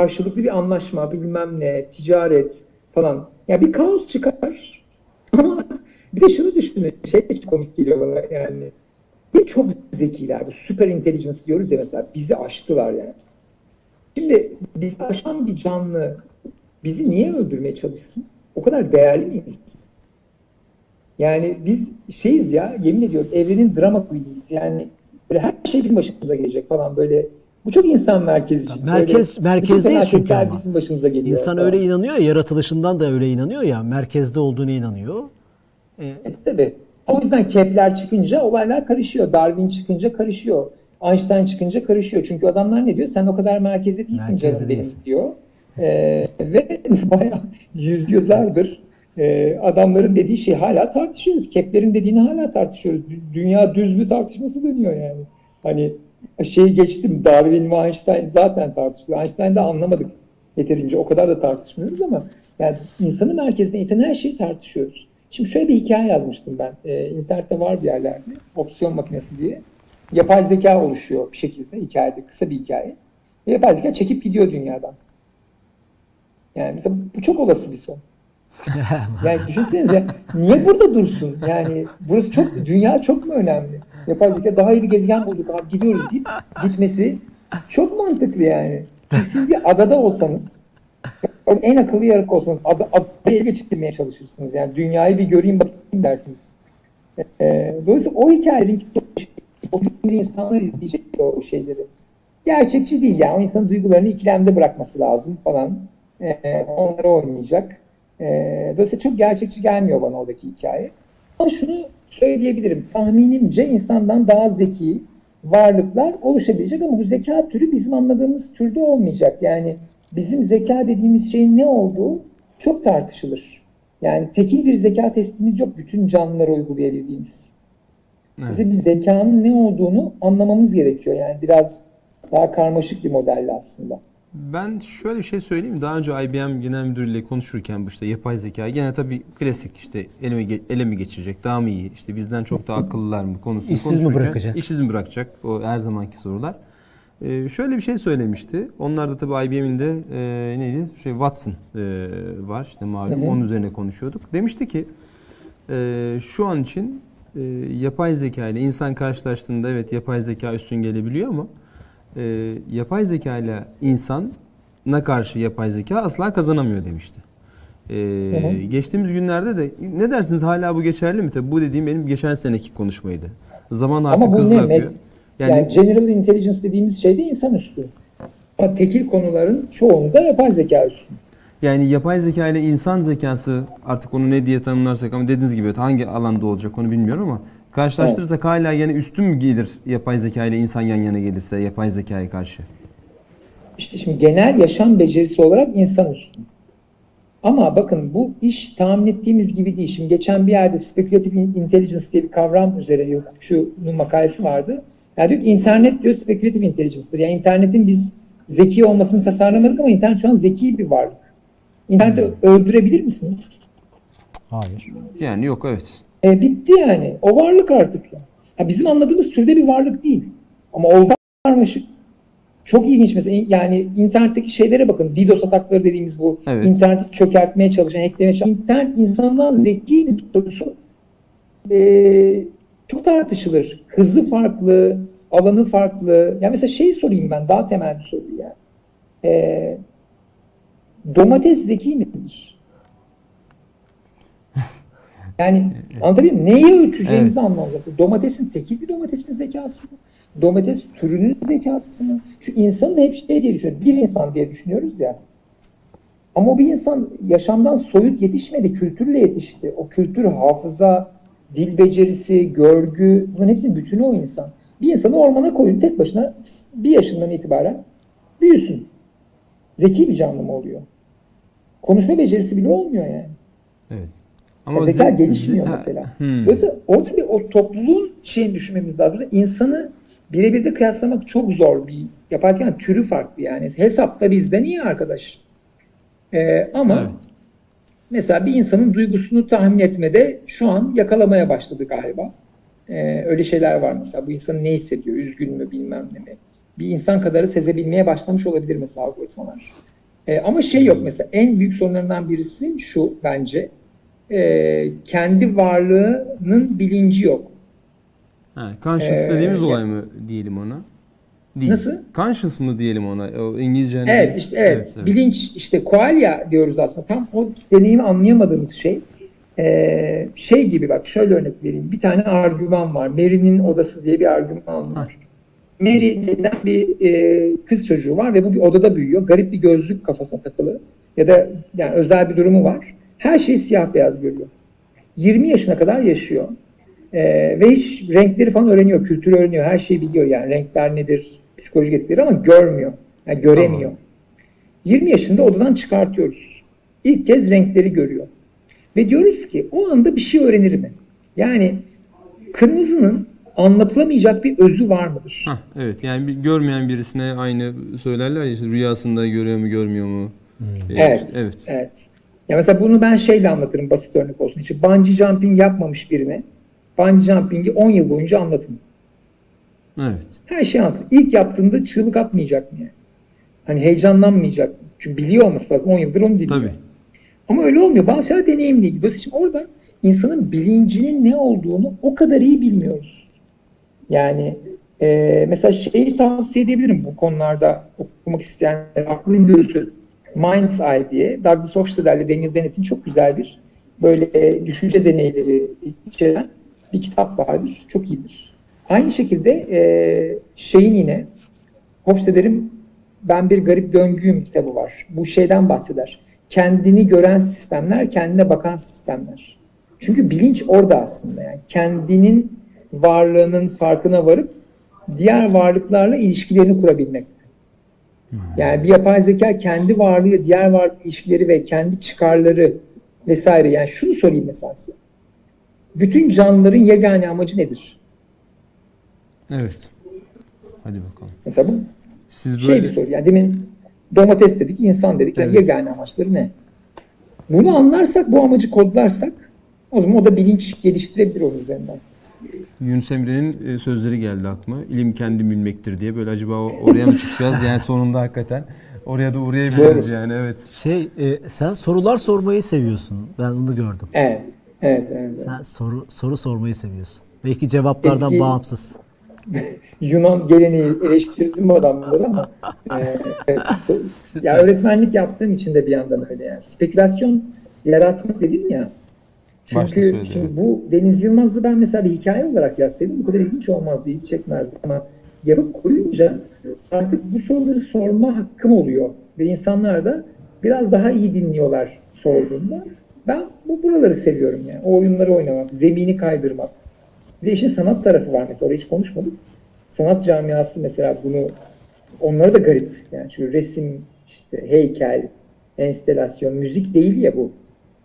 karşılıklı bir anlaşma, bilmem ne, ticaret falan. Ya bir kaos çıkar. Ama bir de şunu düşünün. Şey komik geliyor bana yani. Bir çok zekiler. Bu süper intelligence diyoruz ya mesela. Bizi aştılar yani. Şimdi bizi aşan bir canlı bizi niye öldürmeye çalışsın? O kadar değerli miyiz? Yani biz şeyiz ya yemin ediyorum evrenin drama queen'iyiz. Yani böyle her şey bizim başımıza gelecek falan böyle. Bu çok insan merkezci. Merkez- Böyle merkezdeyiz çünkü ama. bizim başımıza geliyor. İnsan falan. öyle inanıyor ya, yaratılışından da öyle inanıyor ya, merkezde olduğuna inanıyor. E, E, tabii. O yüzden Kepler çıkınca olaylar karışıyor. Darwin çıkınca karışıyor. Einstein çıkınca karışıyor. Çünkü adamlar ne diyor? Sen o kadar merkezde değilsin Merkezde canım değilsin. benim diyor. E, ve bayağı yüzyıllardır e, adamların dediği şey hala tartışıyoruz. Kepler'in dediğini hala tartışıyoruz. Dü- Dünya düz mü tartışması dönüyor yani. Hani şeyi geçtim. Darwin ve Einstein zaten tartışılıyor. Einstein'da anlamadık yeterince. O kadar da tartışmıyoruz ama yani insanı merkezine iten her şeyi tartışıyoruz. Şimdi şöyle bir hikaye yazmıştım ben. Ee, internette var bir yerlerde. Opsiyon makinesi diye. Yapay zeka oluşuyor bir şekilde hikayede. Kısa bir hikaye. Ve yapay zeka çekip gidiyor dünyadan. Yani mesela bu çok olası bir son. Yani düşünsenize niye burada dursun? Yani burası çok, dünya çok mu önemli? Yapay zeka daha iyi bir gezegen bulduk abi gidiyoruz deyip gitmesi çok mantıklı yani. Çünkü siz bir adada olsanız en akıllı yarık olsanız ada, adayı geçirmeye çalışırsınız. Yani dünyayı bir göreyim bakayım dersiniz. Ee, dolayısıyla o hikayelerin o insanlar izleyecek o şeyleri. Gerçekçi değil yani. O insanın duygularını ikilemde bırakması lazım falan. Ee, onlara oynayacak. Ee, dolayısıyla çok gerçekçi gelmiyor bana oradaki hikaye. Ama şunu söyleyebilirim. Tahminimce insandan daha zeki varlıklar oluşabilecek ama bu zeka türü bizim anladığımız türde olmayacak. Yani bizim zeka dediğimiz şeyin ne olduğu çok tartışılır. Yani tekil bir zeka testimiz yok bütün canlılara uygulayabildiğimiz. Evet. Bize bir zekanın ne olduğunu anlamamız gerekiyor. Yani biraz daha karmaşık bir modelle aslında. Ben şöyle bir şey söyleyeyim. Daha önce IBM Genel Müdürüyle konuşurken bu işte yapay zeka gene tabii klasik işte ele mi, ele mi geçirecek, daha mı iyi, işte bizden çok daha akıllılar mı konusunu İşsiz mi bırakacak? İşsiz mi bırakacak? O her zamanki sorular. Ee, şöyle bir şey söylemişti. Onlar da tabii IBM'in de e, neydi? Şey Watson e, var işte malum. Hı. Onun üzerine konuşuyorduk. Demişti ki e, şu an için e, yapay zeka ile insan karşılaştığında evet yapay zeka üstün gelebiliyor ama e, yapay zeka ile insana karşı yapay zeka asla kazanamıyor demişti. Ee, geçtiğimiz günlerde de ne dersiniz hala bu geçerli mi? Tabii bu dediğim benim geçen seneki konuşmaydı. Zaman artık Ama bu ne? akıyor. Yani, yani general intelligence dediğimiz şey de insan üstü. Ama tekil konuların çoğunu da yapay zeka üstü. Yani yapay zeka ile insan zekası artık onu ne diye tanımlarsak ama dediğiniz gibi hangi alanda olacak onu bilmiyorum ama karşılaştırırsak evet. hala yine üstün mü gelir yapay zeka ile insan yan yana gelirse yapay zekaya karşı? İşte şimdi genel yaşam becerisi olarak insan üstün. Ama bakın bu iş tahmin ettiğimiz gibi değil. Şimdi geçen bir yerde speculative intelligence diye bir kavram üzerine bir hukukçunun makalesi vardı. Yani diyor ki internet diyor speculative intelligence'dır. Yani internetin biz zeki olmasını tasarlamadık ama internet şu an zeki bir varlık. İnterneti hmm. öldürebilir misiniz? Hayır. Yani yok evet. E, bitti yani. O varlık artık. Yani. Ha, bizim anladığımız türde bir varlık değil. Ama o karmaşık. Çok ilginç mesela yani internetteki şeylere bakın. DDoS atakları dediğimiz bu evet. interneti çökertmeye çalışan, hacklemeye çalışan. İnternet insandan zeki bir sorusu e, çok tartışılır. Hızı farklı, alanı farklı. Yani mesela şeyi sorayım ben daha temel bir soru yani. E, domates zeki midir? Yani anlatabiliyor muyum? Neyi ölçeceğimizi evet. anlamamız Domatesin tekil bir domatesin zekası mı? Domates türünün zekası mı? Şu insanın hep şey diye düşünüyoruz. Bir insan diye düşünüyoruz ya. Ama bir insan yaşamdan soyut yetişmedi, kültürle yetişti. O kültür, hafıza, dil becerisi, görgü, bunların hepsinin bütünü o insan. Bir insanı ormana koyun tek başına bir yaşından itibaren büyüsün. Zeki bir canlı mı oluyor? Konuşma becerisi bile olmuyor yani. Evet. Ama zeka gelişmiyor mesela. Hmm. Dolayısıyla orada bir o topluluğun şeyini düşünmemiz lazım. İnsanı birebir de kıyaslamak çok zor bir yapay zekanın türü farklı yani. Hesapta bizden iyi arkadaş. Ee, ama evet. mesela bir insanın duygusunu tahmin etmede şu an yakalamaya başladı galiba. Ee, öyle şeyler var mesela. Bu insan ne hissediyor? Üzgün mü bilmem ne mi? Bir insan kadarı sezebilmeye başlamış olabilir mesela algoritmalar. Ee, ama şey yok mesela en büyük sorunlarından birisi şu bence. E, kendi varlığının bilinci yok. Ha, conscious ee, dediğimiz olay mı diyelim ona? Değil. Nasıl? Conscious mı diyelim ona? O İngilizce hani... Evet işte evet. evet, evet. Bilinç işte qualia diyoruz aslında. Tam o deneyimi anlayamadığımız şey. Ee, şey gibi bak şöyle örnek vereyim. Bir tane argüman var. Mary'nin odası diye bir argüman var. Mary denilen bir e, kız çocuğu var ve bu bir odada büyüyor. Garip bir gözlük kafasına takılı. Ya da yani özel bir durumu var. Her şeyi siyah beyaz görüyor. 20 yaşına kadar yaşıyor. E, ve hiç renkleri falan öğreniyor, kültürü öğreniyor, her şeyi biliyor yani renkler nedir, psikolojik etkileri ama görmüyor. Yani göremiyor. Tamam. 20 yaşında odadan çıkartıyoruz. İlk kez renkleri görüyor. Ve diyoruz ki o anda bir şey öğrenir mi? Yani kırmızının anlatılamayacak bir özü var mıdır? Hah, evet yani bir, görmeyen birisine aynı söylerler ya işte rüyasında görüyor mu görmüyor mu? Hmm. Evet, evet. Evet. Ya mesela bunu ben şeyle anlatırım basit örnek olsun. İşte bungee jumping yapmamış birine bungee jumping'i 10 yıl boyunca anlatın. Evet. Her şeyi anlatın. İlk yaptığında çığlık atmayacak mı yani? Hani heyecanlanmayacak mı? Çünkü biliyor olması lazım. 10 yıldır onu dinliyor. Tabii. Ama öyle olmuyor. Bazı şeyler deneyimle ilgili. Dolayısıyla orada insanın bilincinin ne olduğunu o kadar iyi bilmiyoruz. Yani e, mesela şeyi tavsiye edebilirim bu konularda okumak isteyenler. Aklın gözü Mind's Eye diye Douglas Hofstadter'le Daniel Dennett'in çok güzel bir böyle e, düşünce deneyleri içeren bir kitap vardır. Çok iyidir. Aynı şekilde e, şeyin yine Hofstadter'in Ben Bir Garip Döngüyüm kitabı var. Bu şeyden bahseder. Kendini gören sistemler, kendine bakan sistemler. Çünkü bilinç orada aslında yani. Kendinin varlığının farkına varıp diğer varlıklarla ilişkilerini kurabilmek. Yani bir yapay zeka kendi varlığı, diğer varlık ilişkileri ve kendi çıkarları vesaire. Yani şunu sorayım mesela size. Bütün canlıların yegane amacı nedir? Evet. Hadi bakalım. Mesela bu Siz şey böyle bir soru. Yani demin domates dedik, insan dedik. Yani Evet. yegane amaçları ne? Bunu anlarsak, bu amacı kodlarsak o zaman o da bilinç geliştirebilir onun üzerinden. Yunus Emre'nin e, sözleri geldi aklıma. İlim kendi bilmektir diye. Böyle acaba oraya mı çıkacağız? Yani sonunda hakikaten oraya da uğrayabiliriz yani evet. Şey e, sen sorular sormayı seviyorsun. Ben onu gördüm. Evet. Evet, evet. Sen soru soru sormayı seviyorsun. Belki cevaplardan Eski- bağımsız. Yunan geleneği eleştirdim adamları ama e, evet, ya öğretmenlik yaptığım için de bir yandan öyle yani. Spekülasyon yaratmak dedim ya. Çünkü şimdi bu Deniz Yılmaz'ı ben mesela bir hikaye olarak yazsaydım bu kadar ilginç olmazdı, ilgi çekmezdi ama yapıp koyunca artık bu soruları sorma hakkım oluyor ve insanlar da biraz daha iyi dinliyorlar sorduğunda. Ben bu buraları seviyorum yani. O oyunları oynamak, zemini kaydırmak. Bir de işin sanat tarafı var mesela. Orada hiç konuşmadık. Sanat camiası mesela bunu onlara da garip. Yani çünkü resim, işte heykel, enstelasyon, müzik değil ya bu.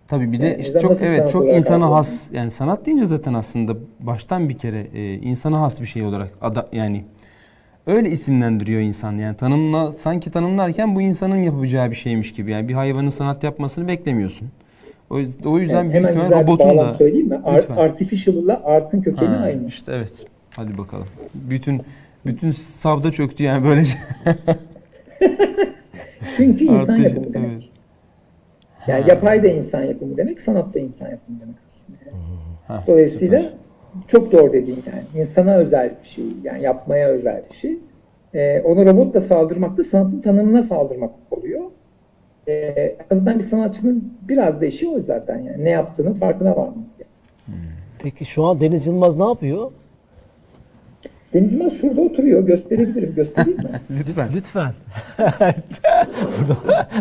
Tabii bir de Yani işte çok evet çok insana has yani sanat deyince zaten aslında baştan bir kere e, insana has bir şey olarak ada, yani öyle isimlendiriyor insan yani tanımla sanki tanımlarken bu insanın yapacağı bir şeymiş gibi yani bir hayvanın sanat yapmasını beklemiyorsun. O, o yüzden Yani büyük ihtimal robotun da söyleyeyim mi? Ar- Lütfen. artificial ile art'ın kökeni Ha, aynı. işte evet. Hadi bakalım. Bütün bütün savda çöktü yani böylece. Çünkü insan Artı- yapımı demek. evet. Yani yapay da insan yapımı demek, sanat da insan yapımı demek aslında. Ha, Dolayısıyla süper. çok doğru dediğin yani. insana özel bir şey, yani yapmaya özel bir şey. Ee, onu robotla saldırmak da sanatın tanımına saldırmak oluyor. Ee, en azından bir sanatçının biraz da işi o zaten yani. Ne yaptığının farkına varmak. Peki şu an Deniz Yılmaz ne yapıyor? Deniz Yılmaz şurada oturuyor. Gösterebilirim. Göstereyim mi? Lütfen. Lütfen. Bunu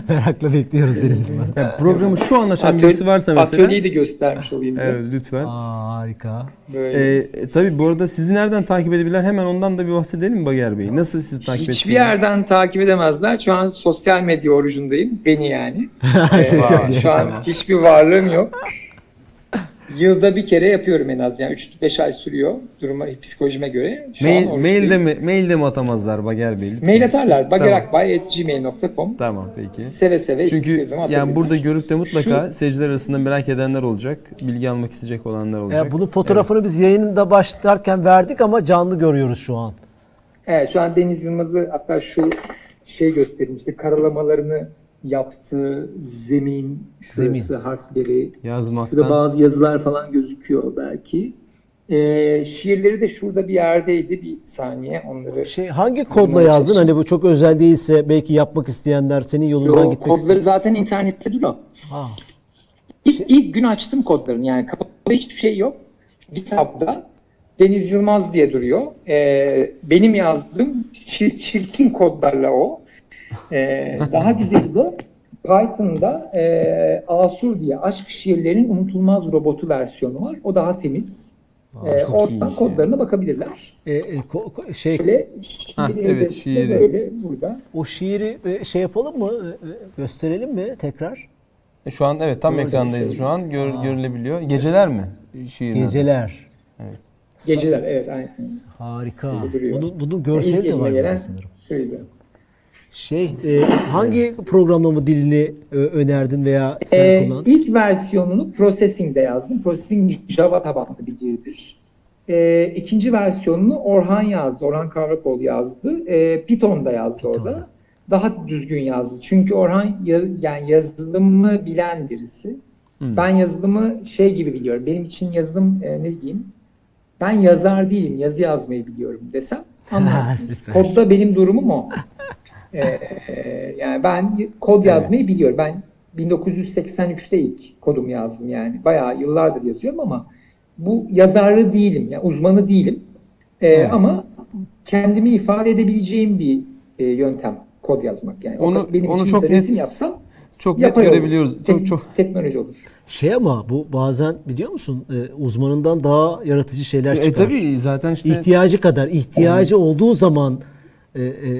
Merakla bekliyoruz Deniz Yılmaz. Yani programı şu an açan birisi varsa mesela. Atölyeyi de göstermiş olayım biraz. Evet lütfen. Aa, harika. Böyle. Ee, tabii bu arada sizi nereden takip edebilirler? Hemen ondan da bir bahsedelim mi Bager Bey? Nasıl sizi takip Hiçbir etsinler? yerden takip edemezler. Şu an sosyal medya orucundayım. Beni yani. Ee, şu an hiçbir varlığım yok. Yılda bir kere yapıyorum en az. Yani 3-5 ay sürüyor duruma psikolojime göre. Şu Mail, mailde mi mailde mi atamazlar Bager Bey? Lütfen. Mail atarlar. bagerakbay.gmail.com Tamam peki. Seve seve Çünkü yani burada görüp de mutlaka seyirciler arasında merak edenler olacak, bilgi almak isteyecek olanlar olacak. Ya bunun fotoğrafını biz yayında başlarken verdik ama canlı görüyoruz şu an. Evet şu an Deniz Yılmaz'ı hatta şu şey göstereyim işte karalamalarını yaptığı zemin, şurası harfleri, Evet. yazmaktan. Şurada bazı yazılar falan gözüküyor belki. Ee, şiirleri de şurada bir yerdeydi. Bir saniye onları. Şey hangi kodla yazdın? Hani bu çok özel değilse belki yapmak isteyenler senin yolundan Yo, gitmek kodları istiyor. zaten internette duruyor. Ha. İlk, ilk gün açtım kodlarını yani kapalı hiçbir şey yok. Bir tabda Deniz Yılmaz diye duruyor. Ee, benim yazdığım çir- çirkin kodlarla o. Ee, daha güzeli de Python'da e, Asur diye aşk şiirlerinin unutulmaz robotu versiyonu var. O daha temiz. Ee, çok oradan iyiymiş kodlarına bakabilirler. E, e, ko- ko- şey Şöyle şiiri evet, evet, şiiri. böyle burada. o şiiri e, şey yapalım mı? E, e, Gösterelim mi tekrar? E, Şu an evet tam Gördüm. ekrandayız şu an. Gör, görülebiliyor. Geceler mi? Şiirin adı? Geceler. Geceler evet aynen. Harika. Duruyor. Bunun, görseli İlk de var gelen sanırım. şuydu. Şey, e, hangi programlama dilini e, önerdin veya sen Ee, kullandın? ilk versiyonunu Processing'de yazdım. Processing Java tabanlı bir dildir. Ee, ikinci versiyonunu Orhan yazdı. Orhan Kavrakoğlu yazdı. Ee, Python'da yazdı Python'da. orada. daha düzgün yazdı. Çünkü Orhan ya- yani yazılımı bilen birisi. Hmm. Ben yazılımı şey gibi biliyorum. Benim için yazılım e, ne diyeyim? Ben yazar değilim. Yazı yazmayı biliyorum desem anlarsınız. Kodda benim durumum o. E, e, yani ben kod yazmayı biliyorum. Ben 1983'te ilk kodumu yazdım yani. Bayağı yıllardır yazıyorum ama bu yazarı değilim. Yani uzmanı değilim. E, Evet. Ama kendimi ifade edebileceğim bir e, yöntem kod yazmak. Yani Onu- benim onu için çok mesela resim net- yapsam Çok net yapay olur. görebiliyoruz. Tek- Çok çok teknoloji olur. Şey ama bu bazen biliyor musun e, uzmanından daha yaratıcı şeyler E çıkar. tabii zaten işte İhtiyacı kadar ihtiyacı olduğu zaman e, e,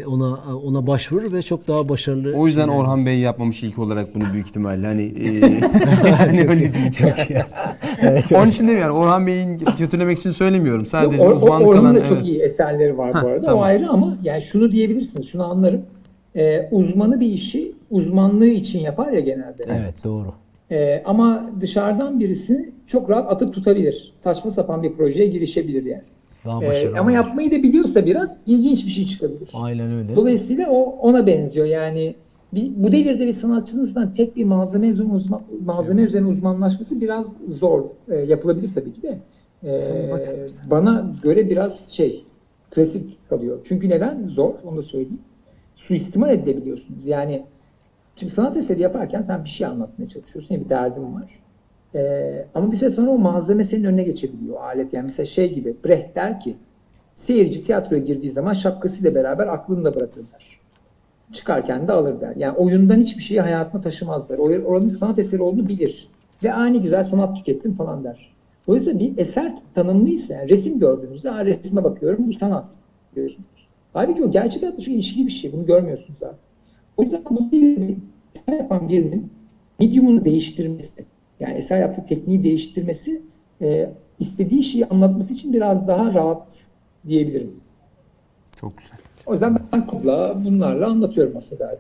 ona ona başvurur ve çok daha başarılı. o yüzden şeyler- Orhan Bey yapmamış ilk olarak bunu büyük ihtimalle. Hani e, hani öyle çok iyi. evet. Onun için değil yani Orhan Bey'in kötülemek için söylemiyorum. Sadece Yok, uzmanlık Orhan'ın alan da çok evet. iyi eserleri var Hah, bu arada. tamam. O ayrı ama yani şunu diyebilirsiniz, şunu anlarım. Ee, uzmanı bir işi uzmanlığı için yapar ya genelde. Evet doğru. Ee, ama dışarıdan birisi çok rahat atıp tutabilir. Saçma sapan bir projeye girişebilir yani. Daha Ee, başarılı. ama yapmayı da biliyorsa biraz ilginç bir şey çıkabilir. Aynen öyle. Dolayısıyla o ona benziyor yani. Bir, bu devirde bir sanatçının zaten tek bir malzeme üzerine, uzman, malzeme üzerine uzmanlaşması biraz zor. Ee, yapılabilir tabii ki de. Ee, Sen bak istersen. bana göre biraz şey klasik kalıyor. Çünkü neden? Zor. Onu da söyleyeyim. Suistimal edilebiliyorsunuz. Yani şimdi sanat eseri yaparken sen bir şey anlatmaya çalışıyorsun. Yani bir derdin var. Ee, ama bir süre sonra o malzeme senin önüne geçebiliyor. Alet yani mesela şey gibi. Brecht der ki seyirci tiyatroya girdiği zaman şapkasıyla beraber aklını da bırakır der. Çıkarken de alır der. Yani oyundan hiçbir şeyi hayatına taşımazlar. Oranın sanat eseri olduğunu bilir. Ve ani güzel sanat tükettim falan der. Dolayısıyla bir eser tanımlıysa, yani resim gördüğünüzde ha, resme bakıyorum bu sanat diyorsunuz. Halbuki o gerçek hayatla çok ilişkili bir şey. Bunu görmüyorsunuz zaten. O yüzden bu bir eser yapan birinin medium'unu değiştirmesi, yani eser yaptığı tekniği değiştirmesi e, istediği şeyi anlatması için biraz daha rahat diyebilirim. Çok güzel. O yüzden ben kodla bunlarla anlatıyorum aslında.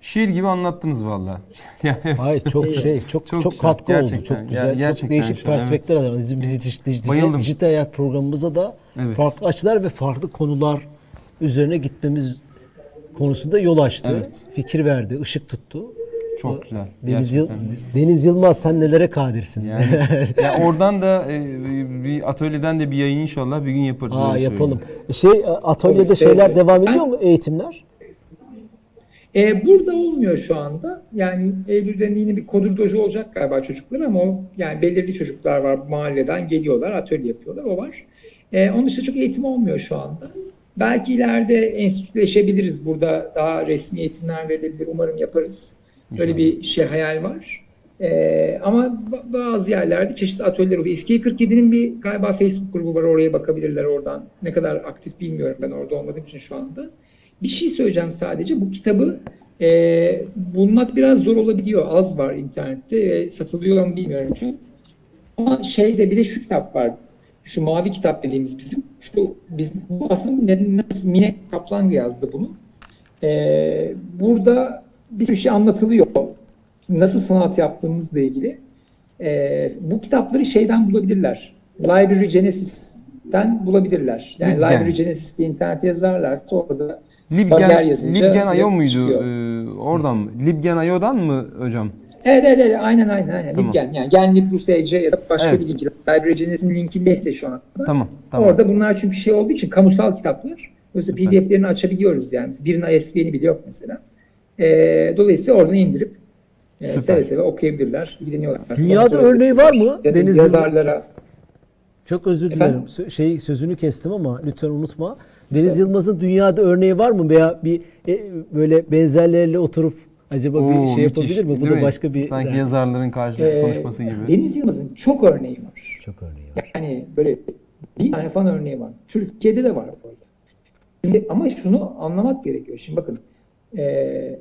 Şiir gibi anlattınız valla. Yani Hayır çok şey çok Çok çok, güzel, katkı oldu. gerçekten. Çok güzel. Gerçekten çok değişik an, perspektifler aldı. Bizim bizi dij- dij- Bayıldım. dijital hayat programımıza da Evet. farklı açılar ve farklı konular üzerine gitmemiz konusunda yol açtı. Evet. Fikir verdi, ışık tuttu. Çok güzel. Deniz, Yıl. Deniz Yılmaz sen nelere kadirsin? Yani, ya oradan da e, bir atölyeden de bir yayın inşallah bir gün yaparız. Aa yapalım. söyleyeyim. Şey atölyede Evet, şeyler evet. devam Ben- ediyor mu eğitimler? E, burada olmuyor şu anda. Yani Eylül'de yine bir kodur doju olacak galiba çocuklar ama o yani belirli çocuklar var mahalleden geliyorlar, atölye yapıyorlar. O var. E, onun dışında çok eğitim olmuyor şu anda. Belki ileride enstitüleşebiliriz. Burada daha resmi eğitimler verilebilir. Umarım yaparız. Böyle bir şey hayal var. E, ama ba- bazı yerlerde çeşitli atölyeler oluyor. İSKİ 47'nin bir galiba Facebook grubu var. Oraya bakabilirler oradan. Ne kadar aktif bilmiyorum ben orada olmadığım için şu anda. Bir şey söyleyeceğim sadece. Bu kitabı e, bulmak biraz zor olabiliyor. Az var internette ve satılıyor mu bilmiyorum çünkü. Ama şeyde bir de şu kitap var. Şu mavi kitap dediğimiz bizim. Şu biz bu aslında nasıl Mine Kaplan yazdı bunu. E, burada bir sürü şey anlatılıyor. Nasıl sanat yaptığımızla ilgili. E, bu kitapları şeyden bulabilirler. Library Genesis'ten bulabilirler. Yani Libgen. Library Genesis diye internete yazarlarsa orada Libgen, yazınca Libgen Ayo muydu? Ee, oradan mı? Libgen Ayo'dan mı hocam? Evet evet, evet aynen aynen aynen. Tamam. Libgen yani Gen Lib Rus EC ya da başka Evet. bir link. Library Genesis'in linki neyse şu an. Tamam, tamam. Orada bunlar çünkü şey olduğu için kamusal kitaplar. Dolayısıyla PDF'lerini açabiliyoruz yani. Birinin ISBN'i bile yok mesela. Ee, dolayısıyla oradan indirip e, Süper. seve seve okuyabilirler, ilgileniyorlar. Dünyada Sonra örneği var mı? Ya da Deniz yazarlara. Çok özür Efendim? dilerim. Sö- Şey sözünü kestim ama lütfen unutma. Deniz Yılmaz'ın dünyada örneği var mı veya bir e, böyle benzerleriyle oturup acaba bir Oo, şey müthiş. yapabilir mi? Bu da mi? başka bir Sanki dert. yazarların karşılıklı Ee, konuşması gibi. Deniz Yılmaz'ın çok örneği var. çok örneği var. Yani böyle bir tane falan örneği var. Türkiye'de de var bu arada. Şimdi, ama şunu anlamak gerekiyor. Şimdi bakın eee,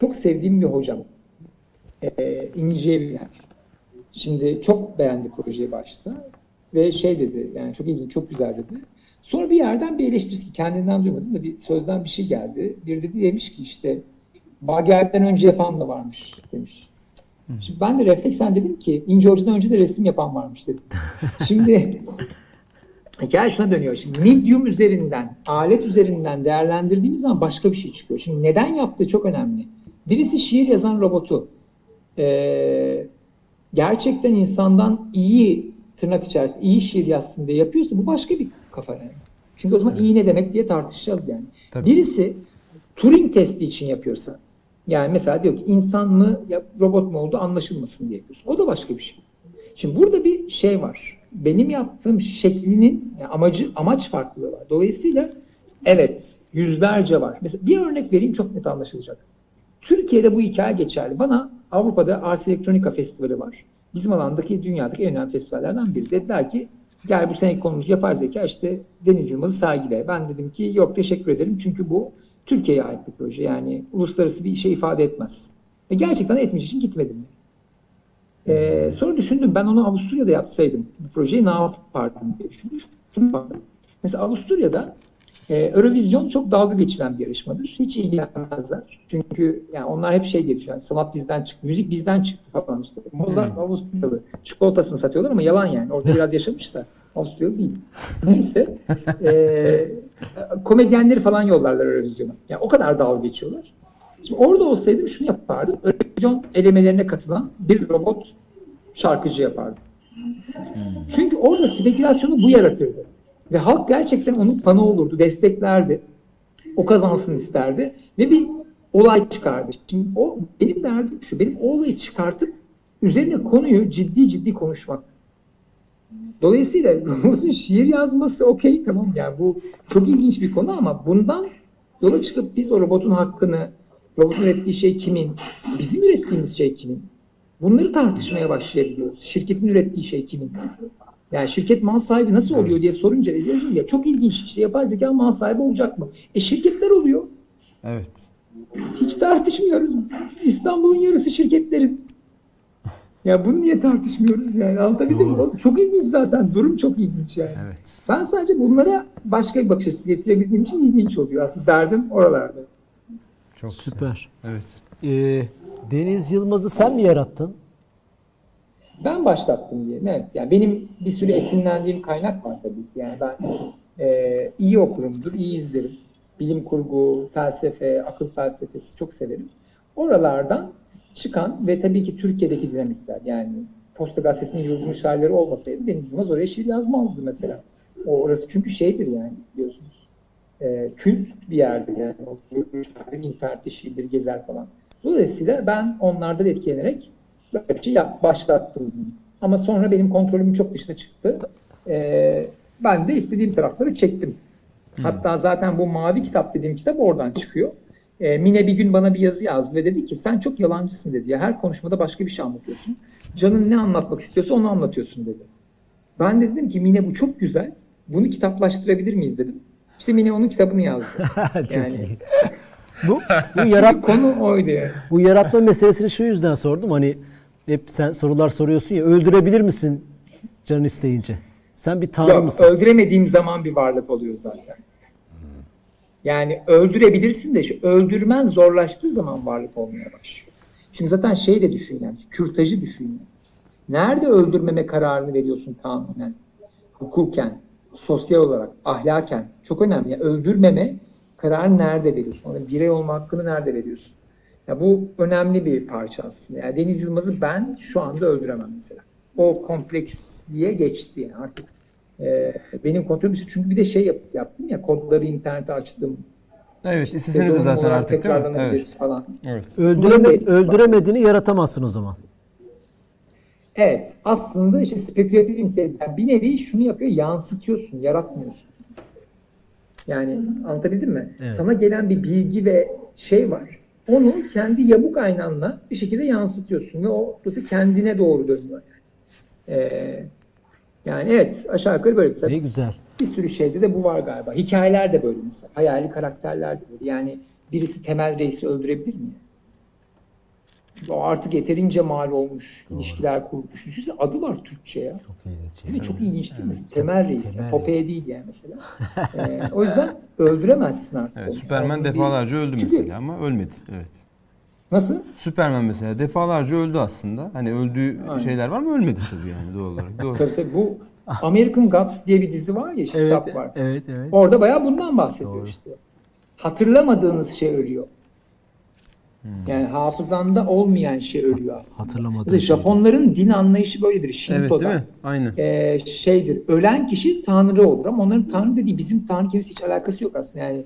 çok sevdiğim bir hocam eee İnce Evliler. Şimdi çok beğendi projeyi başta ve şey dedi yani çok ilginç çok güzel dedi. Sonra bir yerden bir eleştirisi kendinden duymadım da bir sözden bir şey geldi. Bir dedi demiş ki işte Bager'den önce yapan da varmış demiş. Şimdi ben de refleksen dedim ki İnce Hoca'dan önce de resim yapan varmış dedim. Şimdi hikaye şuna dönüyor. Şimdi medium üzerinden, alet üzerinden değerlendirdiğimiz zaman başka bir şey çıkıyor. Şimdi neden yaptığı çok önemli. Birisi şiir yazan robotu e, gerçekten insandan iyi tırnak içerisinde iyi şiir yazsın diye yapıyorsa bu başka bir kafa yani. Çünkü o zaman iyi ne demek diye tartışacağız yani. Tabii. Birisi Turing testi için yapıyorsa yani mesela diyor ki insan mı robot mu oldu anlaşılmasın diye yapıyorsun. O da başka bir şey. Şimdi burada bir şey var. Benim yaptığım şeklinin yani amacı amaç farklılığı var. Dolayısıyla evet yüzlerce var. Mesela bir örnek vereyim çok net anlaşılacak. Türkiye'de bu hikaye geçerli. Bana Avrupa'da Ars Electronica Festivali var. Bizim alandaki dünyadaki en önemli festivallerden biri. Dediler ki gel bu seneki konumuz yapay zeka işte Deniz Yılmaz'ı sergile. Ben dedim ki yok teşekkür ederim çünkü bu Türkiye'ye ait bir proje. Yani uluslararası bir şey ifade etmez. Ve gerçekten etmeyeceği için gitmedim. Ee, sonra düşündüm ben onu Avusturya'da yapsaydım bu projeyi ne yapardım diye düşündüm. Mesela Avusturya'da e, Eurovision çok dalga geçilen bir yarışmadır. Hiç ilgilenmezler. Çünkü yani onlar hep şey diye düşünüyor. Sanat bizden çıktı, müzik bizden çıktı falan işte. Molla Hmm. Avusturyalı. Çikolatasını satıyorlar ama yalan yani. Orada biraz yaşamış da. Avusturyalı değil. Neyse. E, komedyenleri falan yollarlar Eurovision'a. Yani o kadar dalga geçiyorlar. Şimdi orada olsaydım şunu yapardım. Eurovision elemelerine katılan bir robot şarkıcı yapardım. Çünkü orada spekülasyonu bu yaratırdı. Ve halk gerçekten onun fanı olurdu, desteklerdi. O kazansın isterdi. Ve bir olay çıkardı. Şimdi o benim derdim şu, benim o olayı çıkartıp üzerine konuyu ciddi ciddi konuşmak. Dolayısıyla robotun şiir yazması okey tamam yani bu çok ilginç bir konu ama bundan yola çıkıp biz o robotun hakkını, robotun ürettiği şey kimin, bizim ürettiğimiz şey kimin? Bunları tartışmaya başlayabiliyoruz. Şirketin ürettiği şey kimin? Yani şirket mal sahibi nasıl oluyor diye sorunca diyoruz ya çok ilginç işte yapay zeka mal sahibi olacak mı? E şirketler oluyor. Evet. Hiç tartışmıyoruz. İstanbul'un yarısı şirketlerin. Ya bunu niye tartışmıyoruz yani? Anlatabildim mi? Çok ilginç zaten. Durum çok ilginç yani. Evet. Ben sadece bunlara başka bir bakış açısı getirebildiğim için ilginç oluyor. Aslında derdim oralarda. Çok Süper. Evet. Ee, Deniz Yılmaz'ı sen mi yarattın? Ben başlattım diyelim. Evet. Yani benim bir sürü esinlendiğim kaynak var tabii ki. Yani ben e, iyi okurumdur, iyi izlerim. Bilim kurgu, felsefe, akıl felsefesi çok severim. Oralardan çıkan ve tabii ki Türkiye'deki dinamikler yani Posta Gazetesi'nin yurdumuş halleri olmasaydı Deniz Yılmaz oraya şiir yazmazdı mesela. O orası çünkü şeydir yani biliyorsunuz. E, kült bir yerdir yani. O halleri, internette şiirleri gezer falan. Dolayısıyla ben onlardan etkilenerek böyle bir şey yap, başlattım. Ama sonra benim kontrolümün çok dışına çıktı. Ee, ben de istediğim tarafları çektim. Hatta zaten bu Mavi Kitap dediğim kitap oradan çıkıyor. Ee, Mine bir gün bana bir yazı yazdı ve dedi ki sen çok yalancısın dedi. Ya her konuşmada başka bir şey anlatıyorsun. Canın ne anlatmak istiyorsa onu anlatıyorsun dedi. Ben de dedim ki Mine bu çok güzel. Bunu kitaplaştırabilir miyiz dedim. İşte Mine onun kitabını yazdı. Çok Yani- iyi. Bu, bu, yarat, Konu oydu yani. bu yaratma meselesini şu yüzden sordum. Hani hep sen sorular soruyorsun ya öldürebilir misin canın isteyince? Sen bir tanrı Yok, mısın? öldüremediğim zaman bir varlık oluyor zaten. Yani öldürebilirsin de şu öldürmen zorlaştığı zaman varlık olmaya başlıyor. Çünkü zaten şey de düşün yani, kürtajı düşün. yani. Nerede öldürmeme kararını veriyorsun kanunen, hukuken, sosyal olarak, ahlaken çok önemli. Yani öldürmeme kararını nerede veriyorsun? Ona birey olma hakkını nerede veriyorsun? Ya bu önemli bir parça aslında. Yani Deniz Yılmaz'ı ben şu anda öldüremem mesela. O kompleksliğe geçti yani artık. e, benim kontrolüm. Çünkü bir de şey yap, yaptım ya kodları internete açtım. Evet. isteseniz de zaten artık değil mi? Evet. Falan. Evet. Öldüreme, öldüremediğini yaratamazsın o zaman. Evet. Aslında işte spekülatif intelijen bir nevi şunu yapıyor. Yansıtıyorsun. Yaratmıyorsun. Yani anlatabildim mi? Evet. Sana gelen bir bilgi ve şey var. Onu kendi yabuk aynanla bir şekilde yansıtıyorsun ve o dolayısıyla kendine doğru dönüyor. Yani. Ee, yani evet aşağı yukarı böyle. Mesela Ne güzel. bir sürü şeyde de bu var galiba. Hikayeler de böyle mesela. Hayali karakterler de böyle. Yani birisi Temel Reis'i öldürebilir mi? Çünkü o artık yeterince mal olmuş. ilişkiler kurmuş. Düşünsene adı var Türkçe ya. Çok ilginç. Değil mi? Çok ilginç değil mi? Temel Reis. Temel Popeye değil yani mesela. Ee, o yüzden öldüremezsin artık. Evet. onu. Süperman Yani defalarca öldü Çünkü- mesela ama ölmedi. Evet. Nasıl? Süperman mesela defalarca öldü aslında. Hani öldüğü Aynen. şeyler var mı ölmedi tabii yani doğal olarak. Doğru. Tabii tabii bu American Gods diye bir dizi var ya, işte Evet, kitap var. evet, evet. Orada bayağı bundan bahsediyor Doğru. işte. Hatırlamadığınız şey ölüyor. Yani hafızanda olmayan şey ölüyor aslında. Hatırlamadığın Mesela. Japonların din anlayışı böyledir. Evet Shinto'da. değil mi? Aynı. e, şeydir. Ölen kişi tanrı olur ama onların tanrı dediği bizim tanrı kelimesi hiç alakası yok aslında. Yani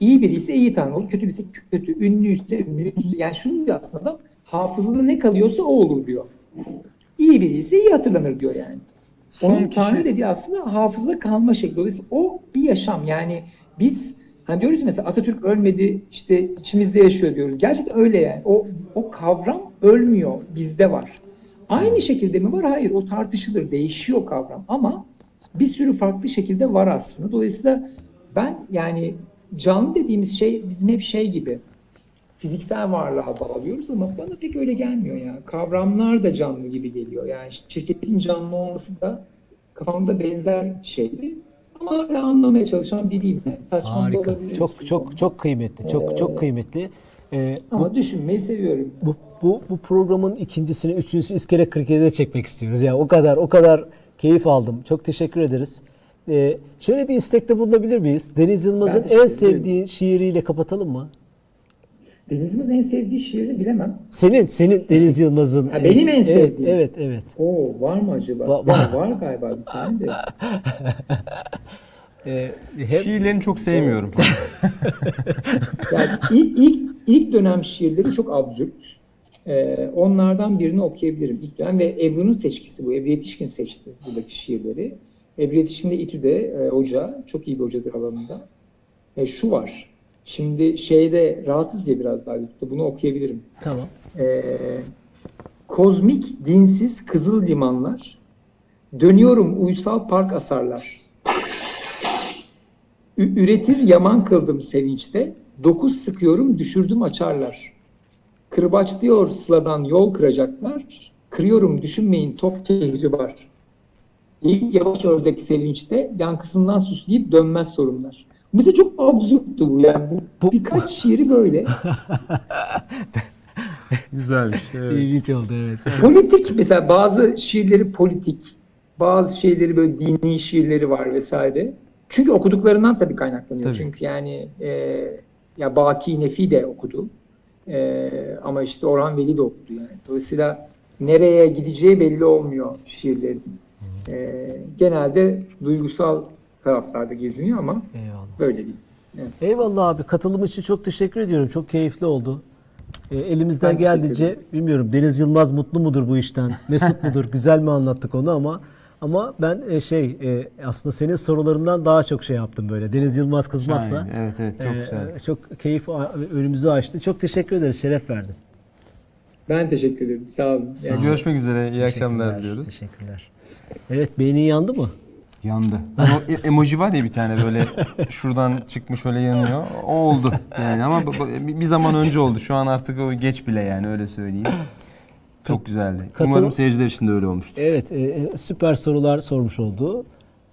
iyi biri ise iyi tanrı olur, kötü birisi kötü, ünlüyse ünlü. Yani şunu diyor aslında adam, hafızada ne kalıyorsa o olur diyor. İyi biri ise iyi hatırlanır diyor yani. Son Onun kişi- tanrı dediği aslında hafızada kalma şekli. Dolayısıyla o bir yaşam yani biz hani diyoruz mesela Atatürk ölmedi işte içimizde yaşıyor diyoruz. Gerçekten öyle yani. O, o kavram ölmüyor bizde var. Aynı şekilde mi var? Hayır o tartışılır değişiyor kavram ama bir sürü farklı şekilde var aslında. Dolayısıyla ben yani canlı dediğimiz şey bizim hep şey gibi fiziksel varlığa bağlıyoruz ama bana pek öyle gelmiyor ya. Kavramlar da canlı gibi geliyor. Yani şirketin canlı olması da kafamda benzer şeydi. Ama hala anlamaya çalışan biriyim. Yani saçma Harika. Çok çok çok kıymetli. Çok çok kıymetli. Ee, bu, Ama düşünmeyi seviyorum. bu, bu, bu programın ikincisini, üçüncüsü İskele 47'de çekmek istiyoruz. Ya o kadar o kadar keyif aldım. Çok teşekkür ederiz. Ee, şöyle bir istekte bulunabilir miyiz? Deniz Yılmaz'ın en sevdiği şiiriyle kapatalım mı? Deniz'imiz en sevdiği şiirini bilemem. Senin, senin Deniz Yılmaz'ın. Ha, benim en evet, sevdiğim. Evet, evet. Oo var mı acaba? Va- Ya, var galiba bir tane de. Ee, hem, Şiirlerini çok sevmiyorum. Yani ilk, ilk, ilk dönem şiirleri çok absürt. Ee, onlardan birini okuyabilirim. İlk dönem ve Ebru'nun seçkisi bu. Ebru Yetişkin seçti buradaki şiirleri. Ebru Yetişkin de İTÜ'de e, hoca. Çok iyi bir hocadır alanında. E, şu var. Şimdi şeyde rahatız ya biraz daha YouTube'da. Bunu okuyabilirim. tamam. Ee, kozmik, dinsiz kızıl limanlar. Dönüyorum uysal park asarlar. Ü- üretir yaman kıldım sevinçte. Dokuz sıkıyorum düşürdüm açarlar. Kırbaç diyor sıladan yol kıracaklar. Kırıyorum düşünmeyin top kehri var. İlk yavaş ördek sevinçte yankısından süsleyip dönmez sorunlar. Mesela çok absürttü bu yani. Bu, Bu- birkaç şiiri böyle. Güzelmiş. Evet. İlginç oldu evet. politik mesela bazı şiirleri politik, bazı şeyleri böyle dini şiirleri var vesaire. Çünkü okuduklarından tabii kaynaklanıyor. Tabii. Çünkü yani e, ya Baki Nefi de okudu. E, ama işte Orhan Veli de okudu yani. Dolayısıyla nereye gideceği belli olmuyor şiirlerin. E, genelde duygusal taraflarda geziniyor ama Eyvallah. böyle değil. Evet. Eyvallah abi. Katılım için çok teşekkür ediyorum. Çok keyifli oldu. Ee, elimizden Ben geldiğince bilmiyorum Deniz Yılmaz mutlu mudur bu işten? Mesut mudur? Güzel mi anlattık onu ama ama ben e, şey e, aslında senin sorularından daha çok şey yaptım böyle. Deniz Yılmaz kızmazsa. Şahane. Evet evet çok e, güzel. çok keyif önümüzü açtı. Çok teşekkür ederiz. Şeref verdin. Ben teşekkür ederim. Sağ olun. Sağ ol. Görüşmek üzere. İyi akşamlar diliyoruz. Teşekkürler. Evet beynin yandı mı? Yandı. O e- emoji var ya bir tane böyle şuradan çıkmış öyle yanıyor. O oldu yani ama bir zaman önce oldu. Şu an artık o geç bile yani öyle söyleyeyim. Çok güzeldi. Katıl- Umarım seyirciler için de öyle olmuştur. Evet, e, süper sorular sormuş oldu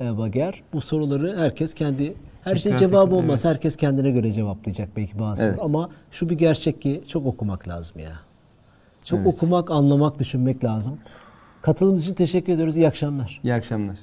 e, Bager. Bu soruları herkes kendi her şey Tekrar cevabı tekrar, olmaz. evet. Herkes kendine göre cevaplayacak belki bazı Evet. Ama şu bir gerçek ki çok okumak lazım ya. Çok Evet. okumak, anlamak, düşünmek lazım. Katılımınız için teşekkür ediyoruz. İyi akşamlar. İyi akşamlar.